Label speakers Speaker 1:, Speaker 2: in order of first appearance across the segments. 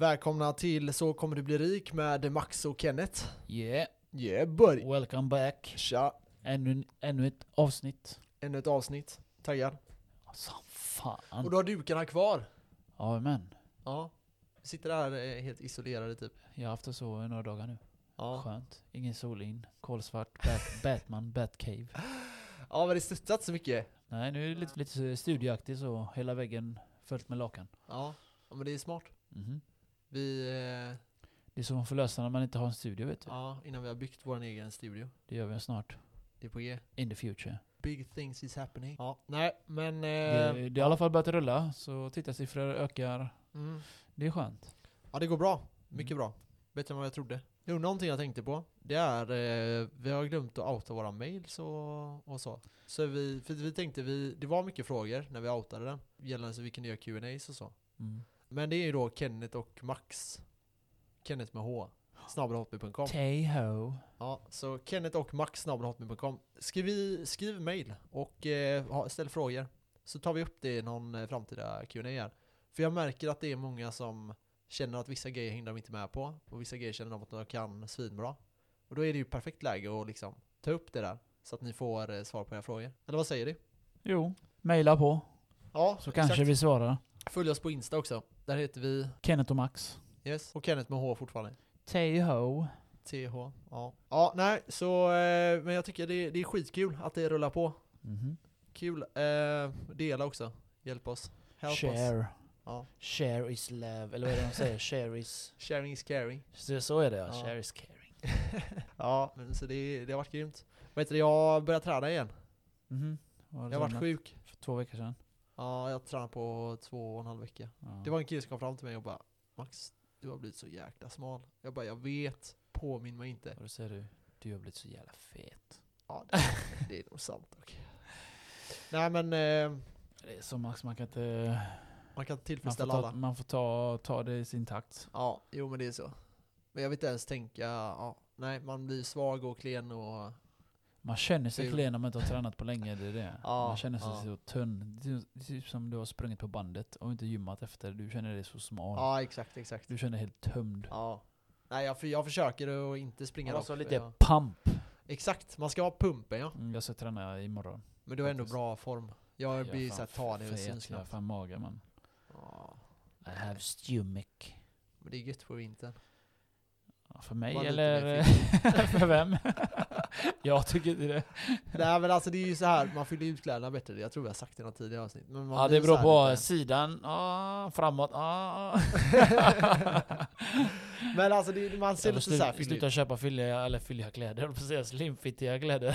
Speaker 1: Välkomna till Så kommer du bli rik med Max och Kenneth.
Speaker 2: Yeah,
Speaker 1: Yeah buddy!
Speaker 2: welcome back.
Speaker 1: Tja!
Speaker 2: Ännu, ännu ett avsnitt.
Speaker 1: Ännu ett avsnitt. Taggad.
Speaker 2: Alltså, fan.
Speaker 1: Och du har dukarna kvar.
Speaker 2: Ja men,
Speaker 1: Ja. Vi sitter där eh, helt isolerade typ.
Speaker 2: jag har haft det så i några dagar nu.
Speaker 1: Ja.
Speaker 2: Skönt. Ingen sol in, kolsvart, Bat Batman, Batcave.
Speaker 1: Ja men det studsat så mycket.
Speaker 2: Nej, nu är det lite, lite studieaktigt så, hela väggen fullt med lakan.
Speaker 1: Ja. men det är smart.
Speaker 2: Mhm.
Speaker 1: Vi... Eh,
Speaker 2: Det är så man får lösa när man inte har en studio vet du.
Speaker 1: ja, innan vi har byggt vår egen studio.
Speaker 2: Det gör vi snart.
Speaker 1: Det är på G.
Speaker 2: In the future.
Speaker 1: Big things is happening. Ja. Nej men... Eh,
Speaker 2: Det, det har i alla fall börjat rulla, så tittarsiffror ökar.
Speaker 1: Mm.
Speaker 2: Det är skönt.
Speaker 1: Ja det går bra. Mycket bra. Bättre än vad jag trodde. Jo, någonting jag tänkte på. Det är, eh, vi har glömt att outa våra mails och, och så. Så vi, för vi tänkte, vi, det var mycket frågor när vi outade den. Gällande så vi kunde göra Q&As och så.
Speaker 2: Mm.
Speaker 1: Men det är ju då Kenneth och Max. Kenneth med H. snabelhotmail.com
Speaker 2: Tay-ho.
Speaker 1: Ja, så Kenneth och Max snabelhotmail.com. Skriv, skriv mail och eh, ställ frågor. Så tar vi upp det i någon eh, framtida Q&A här. För jag märker att det är många som känner att vissa grejer hänger de inte med på. Och vissa grejer känner de att de kan svinbra. Och då är det ju perfekt läge att liksom ta upp det där. Så att ni får eh, svar på era frågor. Eller vad säger du?
Speaker 2: Jo, mejla på.
Speaker 1: Ja,
Speaker 2: Så kanske vi svarar.
Speaker 1: Följ oss på Insta också. Där heter vi,
Speaker 2: Kenneth och Max.
Speaker 1: yes, och Kenneth med H fortfarande.
Speaker 2: Tay-ho.
Speaker 1: TH. Ja. Ja, nej, så, eh, men jag tycker det, det är skitkul att det rullar på.
Speaker 2: Mhm.
Speaker 1: Kul. Eh, dela också. Hjälp oss. Help us.
Speaker 2: Share.
Speaker 1: Ja.
Speaker 2: Share is love, eller vad är det de säger? Share is...
Speaker 1: Sharing is caring.
Speaker 2: Så, så är det ja,
Speaker 1: Ja.
Speaker 2: share is caring.
Speaker 1: ja, men så det, det har varit grymt. Vet du, jag har börjat träna igen.
Speaker 2: Var det
Speaker 1: Jag har varit sjuk.
Speaker 2: För två veckor sedan.
Speaker 1: Ja, jag tränat på två och en halv vecka.
Speaker 2: Ja.
Speaker 1: Det var en kille som kom fram till mig och bara Max, du har blivit så jäkla smal. Jag bara, jag vet. Påminn mig inte.
Speaker 2: Och då säger du, du har blivit så jävla fet.
Speaker 1: Ja, det, det är nog sant dock. Nej men, eh,
Speaker 2: Det är så Max, man kan inte...
Speaker 1: man kan
Speaker 2: Man får,
Speaker 1: tillfredsställa
Speaker 2: ta,
Speaker 1: alla.
Speaker 2: man får ta, ta det i sin takt.
Speaker 1: Ja, jo men det är så. Men jag vill inte ens tänka, ja, nej man blir svag och klen och
Speaker 2: Man känner sig klen när man inte har tränat på länge, det är det.
Speaker 1: Ja,
Speaker 2: man känner sig
Speaker 1: ja.
Speaker 2: så tunn. Det är typ som du har sprungit på bandet och inte gymmat efter. Du känner dig så smal.
Speaker 1: Ja, exakt, exakt.
Speaker 2: Du känner dig helt tömd.
Speaker 1: Ja. Nej, jag, för, jag försöker att inte springa rakt, för
Speaker 2: lite
Speaker 1: jag-
Speaker 2: pump.
Speaker 1: Exakt, man ska ha pumpen ja.
Speaker 2: Mm, jag ska träna imorgon.
Speaker 1: Men du har ändå bra form. Jag
Speaker 2: är
Speaker 1: blir såhär tanig och
Speaker 2: fet,
Speaker 1: syns
Speaker 2: Jag har fan mage man.
Speaker 1: Ja,
Speaker 2: I have stomach.
Speaker 1: men det är gött på vintern.
Speaker 2: För mig
Speaker 1: Var
Speaker 2: eller för vem? jag tycker inte det.
Speaker 1: Nej men alltså det är ju så här, man fyller ut kläderna bättre. Jag tror vi har sagt det i något tidigare avsnitt.
Speaker 2: Ja, det beror på
Speaker 1: lite-
Speaker 2: sidan, ah, framåt, ah.
Speaker 1: Men alltså det, man ser lite såhär fyllig
Speaker 2: sluta
Speaker 1: ut.
Speaker 2: köpa fylliga, eller fylliga kläder, säga slimfittiga kläder.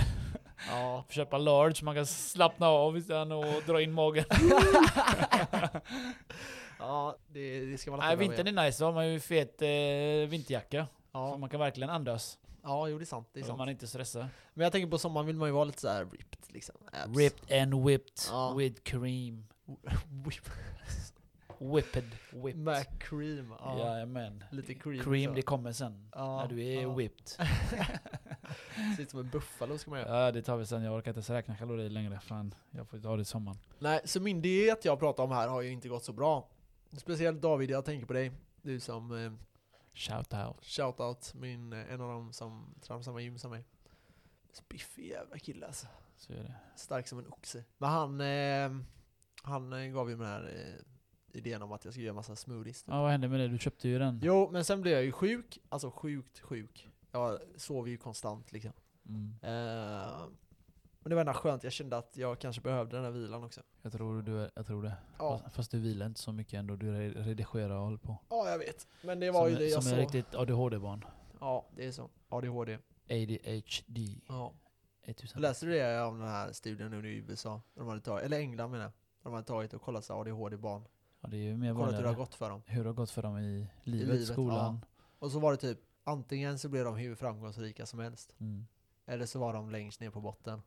Speaker 1: Ja.
Speaker 2: Köpa large, man kan slappna av istället och dra in magen.
Speaker 1: ja, det, det ska man
Speaker 2: Nej,
Speaker 1: inte
Speaker 2: vintern är nice, då har man ju fet eh, vinterjacka. Så
Speaker 1: Ja,
Speaker 2: man kan verkligen andas.
Speaker 1: ja jo det är sant. Det är
Speaker 2: Så
Speaker 1: sant.
Speaker 2: man inte stressar.
Speaker 1: Men jag tänker på sommaren vill man ju vara lite såhär ripped liksom. Abs.
Speaker 2: Ripped and whipped
Speaker 1: Ja.
Speaker 2: with cream.
Speaker 1: Whip.
Speaker 2: Whipped, whipped.
Speaker 1: Med cream. Ja.
Speaker 2: Jajamän.
Speaker 1: Lite cream,
Speaker 2: Cream,
Speaker 1: så.
Speaker 2: det kommer sen.
Speaker 1: Ja,
Speaker 2: När du är
Speaker 1: ja.
Speaker 2: whipped.
Speaker 1: Ser ut som en buffalo ska man göra.
Speaker 2: Ja, det tar vi sen. Jag orkar inte ens räkna kalorier längre. Fan, jag får ta det i sommaren.
Speaker 1: Nej, så min diet jag pratar om här har ju inte gått så bra. Speciellt David, jag tänker på dig. Du som eh,
Speaker 2: Shout out.
Speaker 1: shoutout, min, eh, en av dem som tränar på samma gym som mig. Spiffig jävla kille alltså.
Speaker 2: Så är det.
Speaker 1: Stark som en oxe. Men han, eh, han eh, gav ju mig den här eh, idén om att jag skulle göra massa smoothies. typ.
Speaker 2: Ja, vad hände med det? Du köpte ju den.
Speaker 1: Jo, men sen blev jag ju sjuk. Alltså sjukt sjuk. Jag sov ju konstant liksom.
Speaker 2: Mm.
Speaker 1: Eh, men det var ändå skönt, jag kände att jag kanske behövde den här vilan också.
Speaker 2: Jag tror du jag tror det.
Speaker 1: Ja,
Speaker 2: Fast, fast du vilar inte så mycket ändå. Du re- redigerar och håller på.
Speaker 1: ja jag vet. Men det var
Speaker 2: som
Speaker 1: ju
Speaker 2: är-
Speaker 1: det jag
Speaker 2: Som är riktigt ADHD-barn.
Speaker 1: Ja, det är så. ADHD.
Speaker 2: ADHD.
Speaker 1: Ja.
Speaker 2: 1000.
Speaker 1: Läste du det om den här studien nu i USA? De hade tagit, eller England menar jag. De hade tagit och kollat så ADHD-barn.
Speaker 2: Ja, det är ju mer
Speaker 1: Kollat hur det har gått för dem.
Speaker 2: Hur det har gått för dem i livet,
Speaker 1: livet,
Speaker 2: skolan.
Speaker 1: Och så var det typ, antingen så blev de hur framgångsrika som helst.
Speaker 2: Mm.
Speaker 1: Eller så var de längst ner på botten.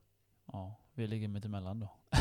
Speaker 2: Ja, vi ligger mitt emellan då.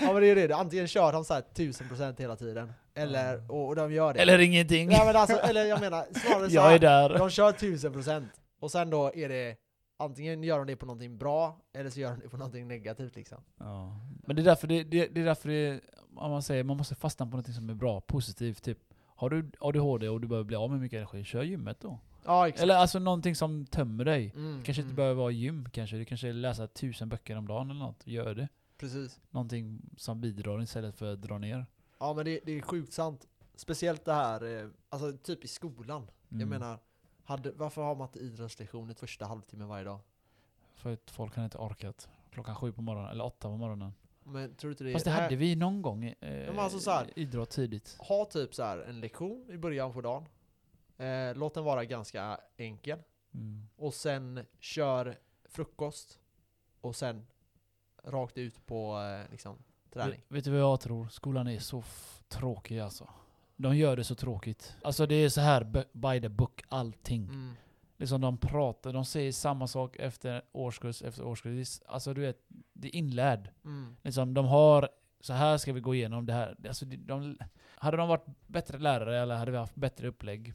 Speaker 1: ja men det är ju det, antingen kör de så här 1000% hela tiden. Eller, och, och de gör det.
Speaker 2: Eller ingenting.
Speaker 1: Nej men alltså, eller jag menar snarare så här,
Speaker 2: där.
Speaker 1: de kör 1000% och sen då är det Antingen gör de det på någonting bra, eller så gör de det på någonting negativt liksom.
Speaker 2: Ja. Men det är därför det, det, det är därför det, om man säger, man måste fastna på något som är bra, positivt. Typ, Har du ADHD och du behöver bli av med mycket energi, kör gymmet då.
Speaker 1: Ja, exakt.
Speaker 2: Eller alltså någonting som tömmer dig.
Speaker 1: Mm,
Speaker 2: kanske inte
Speaker 1: mm,
Speaker 2: behöver vara gym kanske, du kanske läsa tusen böcker om dagen eller något. Gör det.
Speaker 1: Precis.
Speaker 2: Någonting som bidrar istället för att dra ner.
Speaker 1: Ja men det, det är sjukt sant. Speciellt det här, eh, alltså typ i skolan. Jag
Speaker 2: Mm.
Speaker 1: menar, hade, varför har man inte idrottslektioner första halvtimmen varje dag?
Speaker 2: För att folk har inte orkat. Klockan sju på morgonen, eller åtta på morgonen.
Speaker 1: Men tror du inte det
Speaker 2: Fast det hade vi någon gång, eh,
Speaker 1: men alltså så här-
Speaker 2: idrott tidigt.
Speaker 1: Ha typ så här en lektion i början på dagen. Eh, låt den vara ganska enkel.
Speaker 2: Mm.
Speaker 1: Och sen kör frukost. Och sen rakt ut på eh, liksom träning.
Speaker 2: Vet, vet du vad jag tror? Skolan är så tråkig alltså. De gör det så tråkigt. Alltså det är så här by the book, allting.
Speaker 1: Mm.
Speaker 2: Liksom de pratar, de säger samma sak efter årskurs efter årskurs. Alltså du vet, det är inlärd.
Speaker 1: Mm.
Speaker 2: Liksom de har, så här ska vi gå igenom det här. Alltså de, de, hade de varit bättre lärare eller hade vi haft bättre upplägg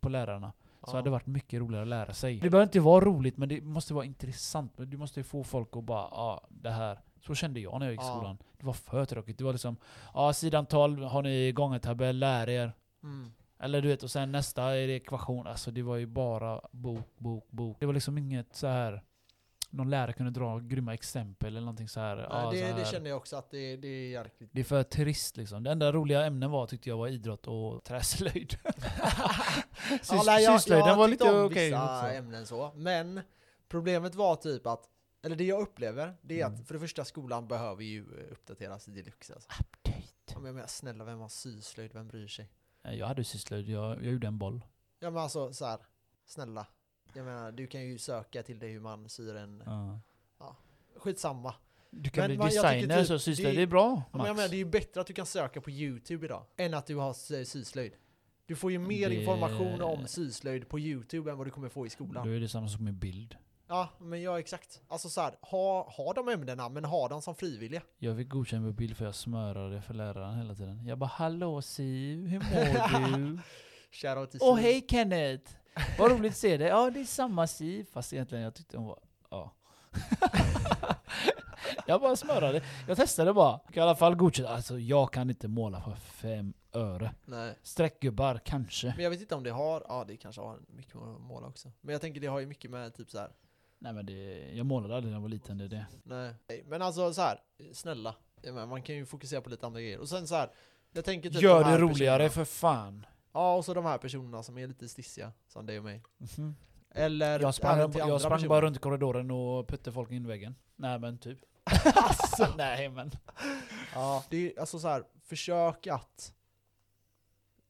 Speaker 2: på lärarna så
Speaker 1: Ja.
Speaker 2: hade det varit mycket roligare att lära sig. Det behöver inte vara roligt men det måste vara intressant. Du måste få folk att bara, ja det här. Så kände jag när jag gick i
Speaker 1: Ja.
Speaker 2: skolan. Det var för tråkigt. Det var liksom, ja sidan 12 har ni gångertabell, lär er.
Speaker 1: Mm.
Speaker 2: Eller du vet, och sen nästa är det ekvation. Alltså det var ju bara bok, bok, bok. Det var liksom inget så här någon lärare kunde dra grymma exempel eller någonting så här.
Speaker 1: Nej,
Speaker 2: ja,
Speaker 1: det,
Speaker 2: så
Speaker 1: det
Speaker 2: här.
Speaker 1: känner jag också att det, det är jäkligt.
Speaker 2: Det är för trist liksom. Det enda roliga ämnen var tyckte jag var idrott och träslöjd.
Speaker 1: Ja, nej, jag,
Speaker 2: Syslöjden
Speaker 1: jag
Speaker 2: var lite okej
Speaker 1: vissa
Speaker 2: också.
Speaker 1: ämnen så. Men problemet var typ att, eller det jag upplever, det är
Speaker 2: Mm.
Speaker 1: att för det första skolan behöver ju eh, uppdateras deluxe alltså.
Speaker 2: Update.
Speaker 1: Ja, men jag menar, snälla vem har syslöjd, vem bryr sig?
Speaker 2: Nej, Jag hade syslöjd, jag, jag gjorde en boll.
Speaker 1: Ja men alltså så här, snälla. Jag menar, du kan ju söka till det hur man syr en...
Speaker 2: Ja.
Speaker 1: Skitsamma.
Speaker 2: Du kan
Speaker 1: Men
Speaker 2: bli
Speaker 1: man-
Speaker 2: designer
Speaker 1: typ
Speaker 2: så syslöjd,
Speaker 1: det-
Speaker 2: är bra
Speaker 1: Ja, men jag
Speaker 2: Max.
Speaker 1: menar, det är ju bättre att du kan söka på YouTube idag, än att du har sy- syslöjd. Du får ju mer
Speaker 2: Det-
Speaker 1: information om syslöjd på YouTube än vad du kommer få i skolan.
Speaker 2: Då är det samma sak med bild.
Speaker 1: Ja, men ja exakt. Alltså så här, ha, ha de ämnena, men ha dem som frivilliga.
Speaker 2: Jag fick godkänt med bild för jag smörade för läraren hela tiden. Jag bara 'Hallå Siv, hur mår du?' Åh
Speaker 1: Siv.
Speaker 2: hej Kenneth! Vad roligt att se dig. Ja det är samma Siv. Fast egentligen jag tyckte hon var... Ja. jag bara smörade. Jag testade bara. Fick i alla fall godkänt. Alltså jag kan inte måla för fem öre.
Speaker 1: Nej.
Speaker 2: Streckgubbar kanske.
Speaker 1: Men jag vet inte om det har, ja det kanske har mycket med att måla också. Men jag tänker det har ju mycket med typ så här.
Speaker 2: Nej men det, jag målade aldrig när jag var liten. Det är det.
Speaker 1: nej. Men alltså så här, snälla. Jag man kan ju fokusera på lite andra grejer. Och sen så här, jag tänker typ de
Speaker 2: Gör
Speaker 1: här
Speaker 2: det roligare
Speaker 1: personerna.
Speaker 2: för fan.
Speaker 1: Ja, och så de här personerna som är lite stissiga, som dig och mig.
Speaker 2: Mhm.
Speaker 1: Eller
Speaker 2: Jag sprang, jag sprang
Speaker 1: personer.
Speaker 2: bara runt i korridoren och putte folk in i väggen. Nej men typ.
Speaker 1: alltså.
Speaker 2: Nej men.
Speaker 1: Ja, det är alltså så här, försök att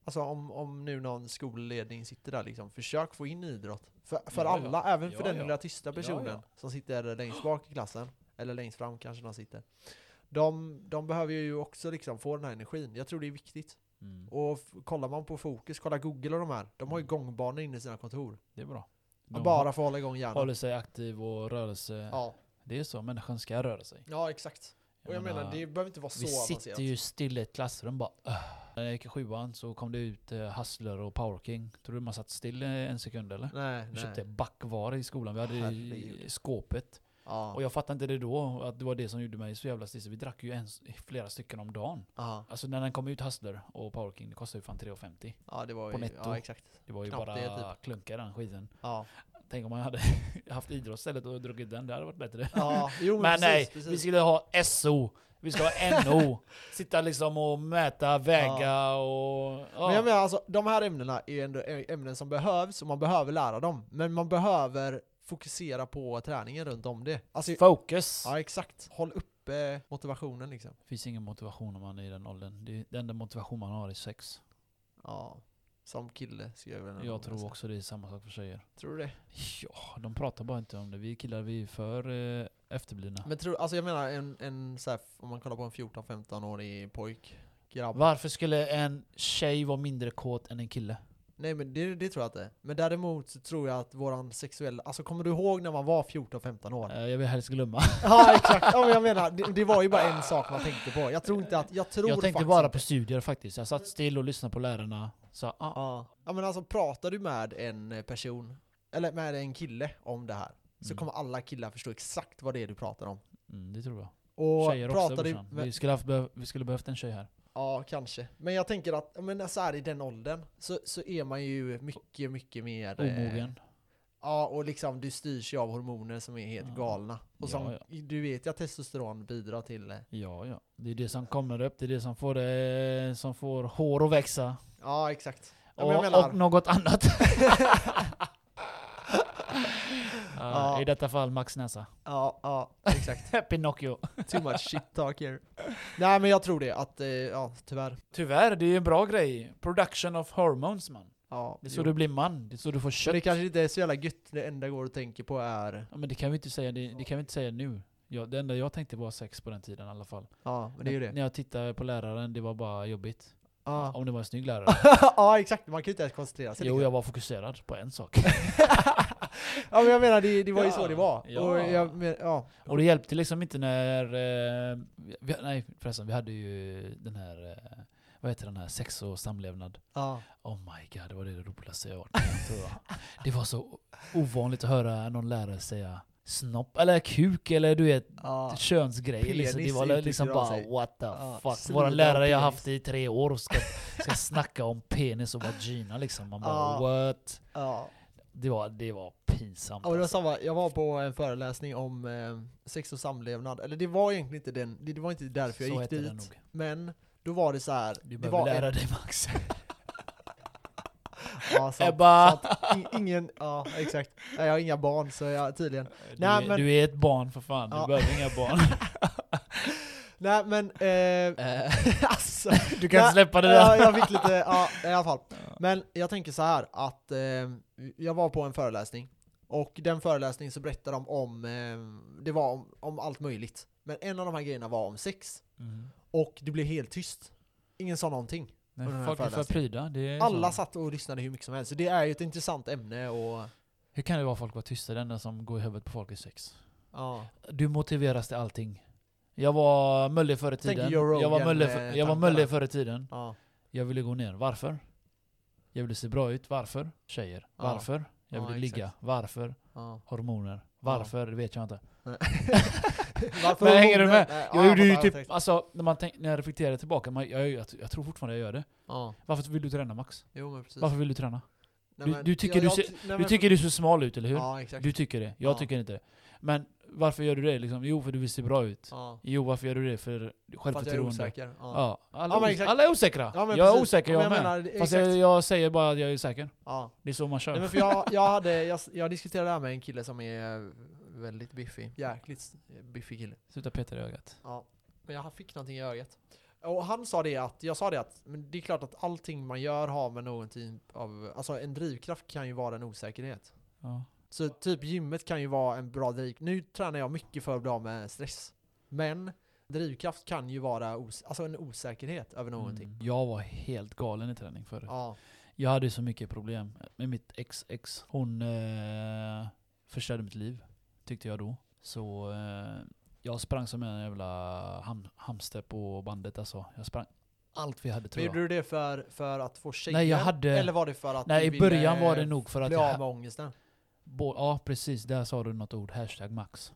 Speaker 1: Alltså om, om nu någon skolledning sitter där liksom, försök få in idrott. För, för
Speaker 2: Ja, ja.
Speaker 1: alla, även för
Speaker 2: Ja,
Speaker 1: den
Speaker 2: ja.
Speaker 1: lilla tysta
Speaker 2: Ja,
Speaker 1: personen
Speaker 2: ja.
Speaker 1: som sitter längst bak i klassen, eller längst fram kanske de sitter. De, de behöver ju också liksom få den här energin. Jag tror det är viktigt.
Speaker 2: Mm.
Speaker 1: Och kollar man på Fokus, kolla Google och de här, de har ju gångbanor inne i sina kontor.
Speaker 2: Det är bra. De
Speaker 1: bara att hålla igång hjärnan.
Speaker 2: håller sig aktiv och rörelse.
Speaker 1: Ja,
Speaker 2: Det är så, människan ska röra sig.
Speaker 1: ja exakt. Och jag menar, det behöver inte vara så
Speaker 2: Vi
Speaker 1: avancerat.
Speaker 2: sitter ju still i ett klassrum bara "Ugh." När jag gick i sjuan så kom det ut uh, Hustler och Power King. Tror du man satt still eh, en sekund eller?
Speaker 1: Nej,
Speaker 2: Vi
Speaker 1: nej.
Speaker 2: köpte backvaror i skolan, vi hade i
Speaker 1: Herregud.
Speaker 2: skåpet.
Speaker 1: Ja.
Speaker 2: Och jag fattade inte det då, att det var det som gjorde mig så jävla stissig. Vi drack ju ens flera stycken om dagen.
Speaker 1: Aha.
Speaker 2: Alltså när den kom ut Hustler och Power King, det kostade ju fan 3,50.
Speaker 1: Ja, det var
Speaker 2: På
Speaker 1: ju,
Speaker 2: netto.
Speaker 1: ja exakt.
Speaker 2: Det var ju
Speaker 1: Knappt
Speaker 2: bara
Speaker 1: det, typ.
Speaker 2: klunka den skiten.
Speaker 1: Ja,
Speaker 2: Tänk om man hade haft idrott istället och druckit den, det hade varit bättre.
Speaker 1: ja jo men,
Speaker 2: Men
Speaker 1: precis,
Speaker 2: nej,
Speaker 1: precis.
Speaker 2: vi skulle ha SO. Vi ska ha NO. Sitta liksom och mäta, väga och... Ja.
Speaker 1: Men jag menar alltså, de här ämnena är ändå ämnen som behövs och man behöver lära dem. Men man behöver fokusera på träningen runt om det. Alltså,
Speaker 2: Focus!
Speaker 1: ja exakt. Håll uppe motivationen liksom.
Speaker 2: Det finns ingen motivation om man är i den åldern. Det är den enda motivation man har är sex.
Speaker 1: Ja, som kille skulle jag väl
Speaker 2: Jag tror också det är samma sak för tjejer.
Speaker 1: Tror du det?
Speaker 2: Ja, de pratar bara inte om det. Vi killar, vi är för eh, efterblivna.
Speaker 1: Men tror, alltså jag menar en, en så här, om man kollar på en 14-15-årig pojk, grabb.
Speaker 2: Varför skulle en tjej vara mindre kåt än en kille?
Speaker 1: Nej men det, det tror jag inte. Men däremot så tror jag att våran sexuella, alltså kommer du ihåg när man var 14-15 år?
Speaker 2: Eh, Jag vill helst glömma.
Speaker 1: Ja exakt, ja, men jag menar, det, det var ju bara en sak man tänkte på. Jag tror inte att, jag tror
Speaker 2: Jag tänkte bara på studier faktiskt. Jag satt still och lyssnade på lärarna. Så, ah,
Speaker 1: Ja. ja men alltså pratar du med en person, eller med en kille om det här, så
Speaker 2: Mm.
Speaker 1: kommer alla killar förstå exakt vad det är du pratar om.
Speaker 2: mm, det tror jag.
Speaker 1: Och
Speaker 2: Tjejer
Speaker 1: pratar
Speaker 2: också
Speaker 1: du
Speaker 2: brorsan.
Speaker 1: med,
Speaker 2: Vi skulle, haft, vi skulle behövt en tjej här.
Speaker 1: Ja, kanske. Men jag tänker att, men så här i den åldern så, så är man ju mycket, mycket mer... eh,
Speaker 2: Omogen.
Speaker 1: Ja, och liksom du styrs ju av hormoner som är helt
Speaker 2: Ja.
Speaker 1: galna. Och som,
Speaker 2: Ja,
Speaker 1: du vet ju att testosteron bidrar till... eh,
Speaker 2: Ja, ja. Det är det som kommer upp, det är det som får, det, som får hår att växa.
Speaker 1: Ja, exakt.
Speaker 2: Och,
Speaker 1: menar,
Speaker 2: och något annat. ja,
Speaker 1: Ja.
Speaker 2: I detta fall Max näsa.
Speaker 1: ja, ja, exakt.
Speaker 2: Pinocchio.
Speaker 1: Too much shit talk here. Nej men jag tror det, att, eh, ja tyvärr.
Speaker 2: Tyvärr, det är en bra grej. Production of hormones man.
Speaker 1: Ja,
Speaker 2: Det är så
Speaker 1: jo.
Speaker 2: du blir man, det är så du får
Speaker 1: Men
Speaker 2: kött.
Speaker 1: det kanske inte är så jävla gött, det enda jag går och tänker på är...
Speaker 2: Ja, men det kan vi inte säga, det, det kan vi inte säga nu. Ja, det enda jag tänkte var sex på den tiden i alla fall.
Speaker 1: Ja, men det är ju det.
Speaker 2: När jag tittade på läraren, det var bara jobbigt.
Speaker 1: Ja,
Speaker 2: Om det var en snygg lärare.
Speaker 1: ja exakt, man kan ju inte ens koncentrera sig.
Speaker 2: jo,
Speaker 1: liksom.
Speaker 2: jag var fokuserad på en sak.
Speaker 1: ja men jag menar, det, det var ju
Speaker 2: Ja,
Speaker 1: så det var.
Speaker 2: ja.
Speaker 1: Och jag, men, ja.
Speaker 2: Och det hjälpte liksom inte när... Eh, vi, nej förresten, vi hade ju den här... Eh, vad heter den här? Sex och samlevnad.
Speaker 1: Ja.
Speaker 2: Oh my god, det var det roligaste jag varit tror jag. Det var så ovanligt att höra någon lärare säga snopp, eller kuk, eller du vet,
Speaker 1: Ja.
Speaker 2: könsgrejer. Liksom. Det var liksom bara what the
Speaker 1: Ja,
Speaker 2: fuck. Våran lärare jag haft i tre år ska, ska snacka om penis och vagina liksom. Man bara
Speaker 1: Ja.
Speaker 2: what?
Speaker 1: ja.
Speaker 2: Det var, det var pinsamt.
Speaker 1: Ja, det var
Speaker 2: alltså.
Speaker 1: samma, jag var på en föreläsning om eh, sex och samlevnad, eller det var egentligen inte den, det det var inte därför jag
Speaker 2: Så
Speaker 1: gick
Speaker 2: hette
Speaker 1: dit. Men då var det så här.
Speaker 2: Du
Speaker 1: det
Speaker 2: behöver
Speaker 1: var
Speaker 2: lära
Speaker 1: en,
Speaker 2: dig Max.
Speaker 1: ja, sant,
Speaker 2: Ebba!
Speaker 1: sant. Ingen, ja exakt. Jag har inga barn så jag tydligen.
Speaker 2: Du,
Speaker 1: Nej,
Speaker 2: är,
Speaker 1: men-
Speaker 2: du är ett barn för fan, du
Speaker 1: Ja.
Speaker 2: behöver inga barn.
Speaker 1: Nej men, eh, alltså.
Speaker 2: Du kan
Speaker 1: Nej,
Speaker 2: släppa det
Speaker 1: Ja,
Speaker 2: där.
Speaker 1: jag fick lite, ja i alla fall. Men jag tänker så här att eh, jag var på en föreläsning och den föreläsningen så berättade de om, eh, det var om, om allt möjligt. Men en av de här grejerna var om sex
Speaker 2: Mm.
Speaker 1: och det blev helt tyst. Ingen sa någonting.
Speaker 2: Nej,
Speaker 1: Och den här
Speaker 2: folk är för
Speaker 1: föreläsningen.
Speaker 2: pryda. Det är
Speaker 1: Alla
Speaker 2: så.
Speaker 1: satt och lyssnade hur mycket som helst. Så det är ju ett intressant ämne och
Speaker 2: Hur kan det vara folk vara tysta? Det enda som går i huvudet på folk är sex.
Speaker 1: ja.
Speaker 2: Du motiveras till allting. Jag var mullig förr i tiden.
Speaker 1: Joe
Speaker 2: Jag var mullig,
Speaker 1: med
Speaker 2: för, jag var
Speaker 1: tankarna.
Speaker 2: mullig förr i tiden.
Speaker 1: ja.
Speaker 2: Jag ville gå ner. Varför? Jag ville se bra ut. Varför? Tjejer.
Speaker 1: Ja.
Speaker 2: Varför? Jag
Speaker 1: Ja,
Speaker 2: ville ligga. Varför?
Speaker 1: ja.
Speaker 2: Hormoner. Varför? Det vet jag inte.
Speaker 1: Varför
Speaker 2: Men hänger du med?
Speaker 1: Nej,
Speaker 2: Jag
Speaker 1: ja,
Speaker 2: gjorde ju typ, alltså när, man tänk, när jag reflekterar tillbaka, man, jag, jag, jag tror fortfarande jag gör det.
Speaker 1: Ja,
Speaker 2: Varför vill du träna Max?
Speaker 1: jo men precis.
Speaker 2: Varför vill du träna?
Speaker 1: Nej,
Speaker 2: du-
Speaker 1: men
Speaker 2: du tycker
Speaker 1: jag-
Speaker 2: du
Speaker 1: jag
Speaker 2: ser-
Speaker 1: ty- nej,
Speaker 2: Du
Speaker 1: men-
Speaker 2: tycker du ser smal ut, eller hur?
Speaker 1: Ja, exakt.
Speaker 2: Du tycker det, jag
Speaker 1: Ja.
Speaker 2: tycker inte det. Men varför gör du det liksom? Jo, för du vill se bra ut.
Speaker 1: Ja.
Speaker 2: Jo, varför gör du det? För
Speaker 1: För att jag är
Speaker 2: självförtroende.
Speaker 1: osäker. Ja.
Speaker 2: Ja, alla,
Speaker 1: Ja, exakt.
Speaker 2: alla är osäkra. Jag är osäker
Speaker 1: Ja,
Speaker 2: jag
Speaker 1: men
Speaker 2: med.
Speaker 1: jag menar,
Speaker 2: Fast
Speaker 1: exakt.
Speaker 2: jag, jag säger bara att jag är säker. Det är så man kör.
Speaker 1: Nej, men för jag, jag, hade, jag, jag diskuterade det här med en kille som är väldigt biffig. Jäkligt biffig kille.
Speaker 2: Sluta peta i ögat.
Speaker 1: Ja. Men jag fick någonting i ögat. Och han sa det att, jag sa det att, men det är klart att allting man gör har med någon typ av, alltså en drivkraft kan ju vara en osäkerhet.
Speaker 2: Ja.
Speaker 1: Så typ gymmet kan ju vara en bra driv. Nu tränar jag mycket för att bli av med stress. Men drivkraft kan ju vara os alltså en osäkerhet över någonting.
Speaker 2: Mm. Jag var helt galen i träning förut.
Speaker 1: Ja.
Speaker 2: Jag hade så mycket problem med mitt ex-ex. Hon eh, förstörde mitt liv, tyckte jag då. Så eh, jag sprang som en jävla ham hamster på bandet alltså. Jag sprang allt vi hade tror
Speaker 1: gjorde
Speaker 2: jag.
Speaker 1: du det för, för att få tjejer?
Speaker 2: Nej, jag hade-
Speaker 1: Eller var det för att
Speaker 2: Nej i början var det nog för att
Speaker 1: bli av med ångesten?
Speaker 2: Bo, ja precis, där sa du något ord. Hashtag max.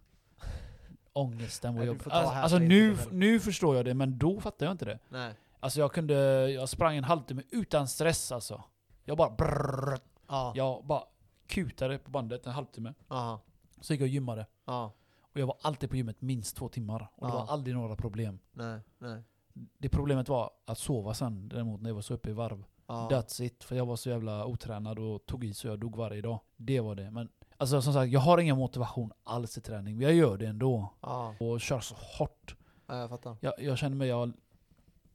Speaker 2: Ångesten var jobbig. Alltså, alltså nu, nu förstår jag det, men då fattade jag inte det.
Speaker 1: Nej.
Speaker 2: Alltså jag kunde, jag sprang en halvtimme utan stress alltså. Jag bara brrrr,
Speaker 1: Ja.
Speaker 2: Jag bara kutade på bandet en halvtimme.
Speaker 1: Aha.
Speaker 2: Så gick jag och gymmade.
Speaker 1: Ja.
Speaker 2: Och jag var alltid på gymmet minst två timmar. Och det
Speaker 1: Ja.
Speaker 2: var aldrig några problem.
Speaker 1: Nej. Nej.
Speaker 2: Det problemet var att sova sen däremot när jag var så uppe i varv.
Speaker 1: Ja.
Speaker 2: That's it. För jag var så jävla otränad och tog i så jag dog varje dag. Det var det. Men alltså som sagt, jag har ingen motivation alls i träning. Men jag gör det ändå.
Speaker 1: Ja.
Speaker 2: Och kör så hårt.
Speaker 1: ja, jag fattar.
Speaker 2: Jag, jag känner mig, jag har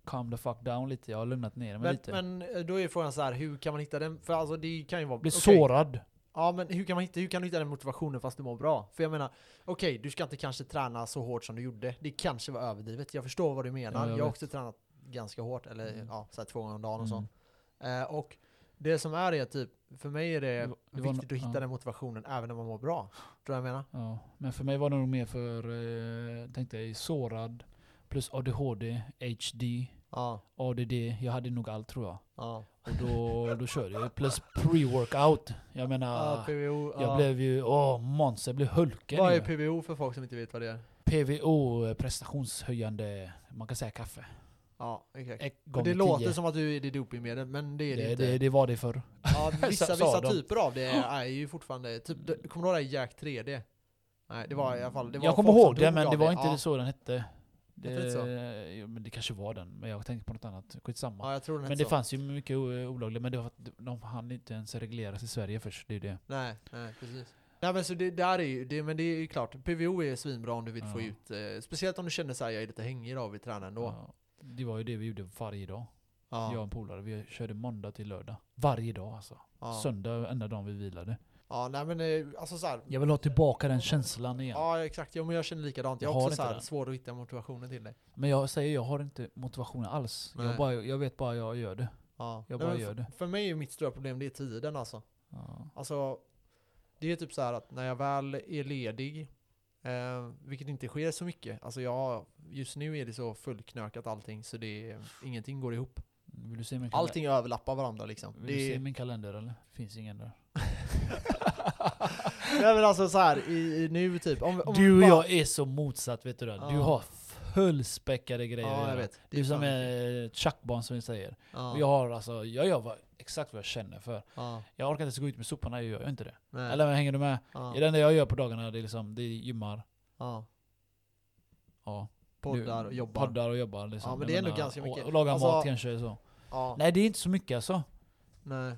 Speaker 2: calm the fuck down lite. Jag har lugnat ner mig
Speaker 1: Men,
Speaker 2: lite.
Speaker 1: men eh, då är frågan så här, hur kan man hitta den? För alltså det kan ju vara...
Speaker 2: Blir
Speaker 1: okej.
Speaker 2: sårad.
Speaker 1: Ja men hur kan, man hitta, hur kan du hitta den motivationen fast du mår bra? För jag menar, okej du ska inte kanske träna så hårt som du gjorde. Det kanske var överdrivet. Jag förstår vad du menar.
Speaker 2: Ja, jag
Speaker 1: jag har också tränat ganska hårt, eller
Speaker 2: Mm.
Speaker 1: ja, så två gånger om dagen och
Speaker 2: Mm.
Speaker 1: så. Eh, och det som är det typ, för mig är det,
Speaker 2: Det
Speaker 1: viktigt
Speaker 2: no-
Speaker 1: att hitta
Speaker 2: ja.
Speaker 1: den motivationen även när man mår bra. Tror jag menar?
Speaker 2: Ja, men för mig var det nog mer för, eh, tänkte jag, sårad, plus ADHD, HD,
Speaker 1: Ja,
Speaker 2: ADD. Jag hade nog allt tror jag.
Speaker 1: ja.
Speaker 2: Och då, då körde jag. Plus pre-workout. Jag menar,
Speaker 1: ja PVO,
Speaker 2: jag
Speaker 1: ja.
Speaker 2: blev ju, åh Måns, jag blev Hulken
Speaker 1: Vad är. PVO för folk som inte vet vad det är?
Speaker 2: PVO, eh, prestationshöjande, man kan säga kaffe.
Speaker 1: Ja, exakt. Och det låter
Speaker 2: tio.
Speaker 1: som att du är det dopingmedel, men det är det,
Speaker 2: det,
Speaker 1: inte.
Speaker 2: det, det var det förr.
Speaker 1: Ja, vissa,
Speaker 2: Sa
Speaker 1: vissa typer av det är ju fortfarande, typ, kommer du ihåg det här Jack 3D? Nej, det var i alla fall, det var
Speaker 2: jag kommer ihåg det, men det var inte
Speaker 1: ja.
Speaker 2: så den hette. Det,
Speaker 1: så?
Speaker 2: ja, men det kanske var den, men jag tänkte på något annat. Skitsamma.
Speaker 1: Ja, jag tror den
Speaker 2: men det
Speaker 1: så.
Speaker 2: fanns ju mycket olagligt, men det var för att de hann inte ens regleras i Sverige först. Det är det.
Speaker 1: Nej, nej precis. Nej men så det där är ju, det, men det är ju klart, PVO är svinbra om du vill få
Speaker 2: Ja.
Speaker 1: ut, eh, speciellt om du känner såhär, jag är lite hängig idag, vi tränar ändå.
Speaker 2: Ja, det var ju det vi gjorde varje dag.
Speaker 1: Ja,
Speaker 2: Jag och en polare, vi körde måndag till lördag. Varje dag alltså. Söndag, enda dagen vi vilade.
Speaker 1: Ja nej men eh, alltså såhär,
Speaker 2: Jag vill ha tillbaka den känslan igen.
Speaker 1: ja exakt, ja, men jag känner likadant. Jag
Speaker 2: Jag
Speaker 1: har också
Speaker 2: inte
Speaker 1: såhär
Speaker 2: den.
Speaker 1: svårt att hitta motivationen till det.
Speaker 2: Men jag säger, jag har inte motivationen alls.
Speaker 1: Nej.
Speaker 2: Jag, bara, jag vet bara jag gör det.
Speaker 1: Ja.
Speaker 2: Jag
Speaker 1: Nej,
Speaker 2: bara
Speaker 1: men
Speaker 2: gör det.
Speaker 1: För mig är mitt stora problem, det är tiden alltså.
Speaker 2: Ja.
Speaker 1: Alltså, det är typ så här att när jag väl är ledig, eh, vilket inte sker så mycket, alltså jag, just nu är det så fullknökat allting så det, ingenting går ihop.
Speaker 2: Vill du se min kalender?
Speaker 1: Allting överlappar varandra liksom.
Speaker 2: Vill du se
Speaker 1: Det,
Speaker 2: min kalender eller? Finns ingen där.
Speaker 1: nej men alltså så här i, i nu typ, om, om
Speaker 2: Du och
Speaker 1: bara-
Speaker 2: jag är så motsatt vet du det. Du har fullspäckade grejer
Speaker 1: Ja, jag vet.
Speaker 2: Du är som
Speaker 1: fan
Speaker 2: är tjackbarn som vi säger.
Speaker 1: Ja,
Speaker 2: jag har alltså, jag gör vad, exakt vad jag känner för.
Speaker 1: ja,
Speaker 2: Jag orkar inte gå ut med soporna, jag gör inte det.
Speaker 1: nej,
Speaker 2: Eller hänger du med?
Speaker 1: ja,
Speaker 2: Det enda jag gör på dagarna det är liksom, det är gymmar.
Speaker 1: ja,
Speaker 2: Ja.
Speaker 1: poddar och jobbar.
Speaker 2: Poddar och jobbar liksom.
Speaker 1: Ja, men det är ändå ganska mycket.
Speaker 2: Och, och laga
Speaker 1: Alltså-
Speaker 2: mat kanske så.
Speaker 1: Ja,
Speaker 2: Nej det är inte så mycket alltså.
Speaker 1: nej.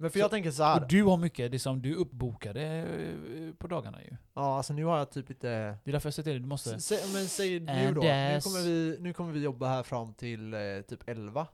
Speaker 1: Men för
Speaker 2: Så-
Speaker 1: jag tänker så här.
Speaker 2: Och du har mycket, det som du är uppbokade eh, på dagarna ju.
Speaker 1: ja alltså nu har jag typ inte
Speaker 2: Det är därför jag säger till du måste...
Speaker 1: S- Sä, men säg nu då, nu kommer, vi, nu kommer vi jobba här fram till eh, typ 11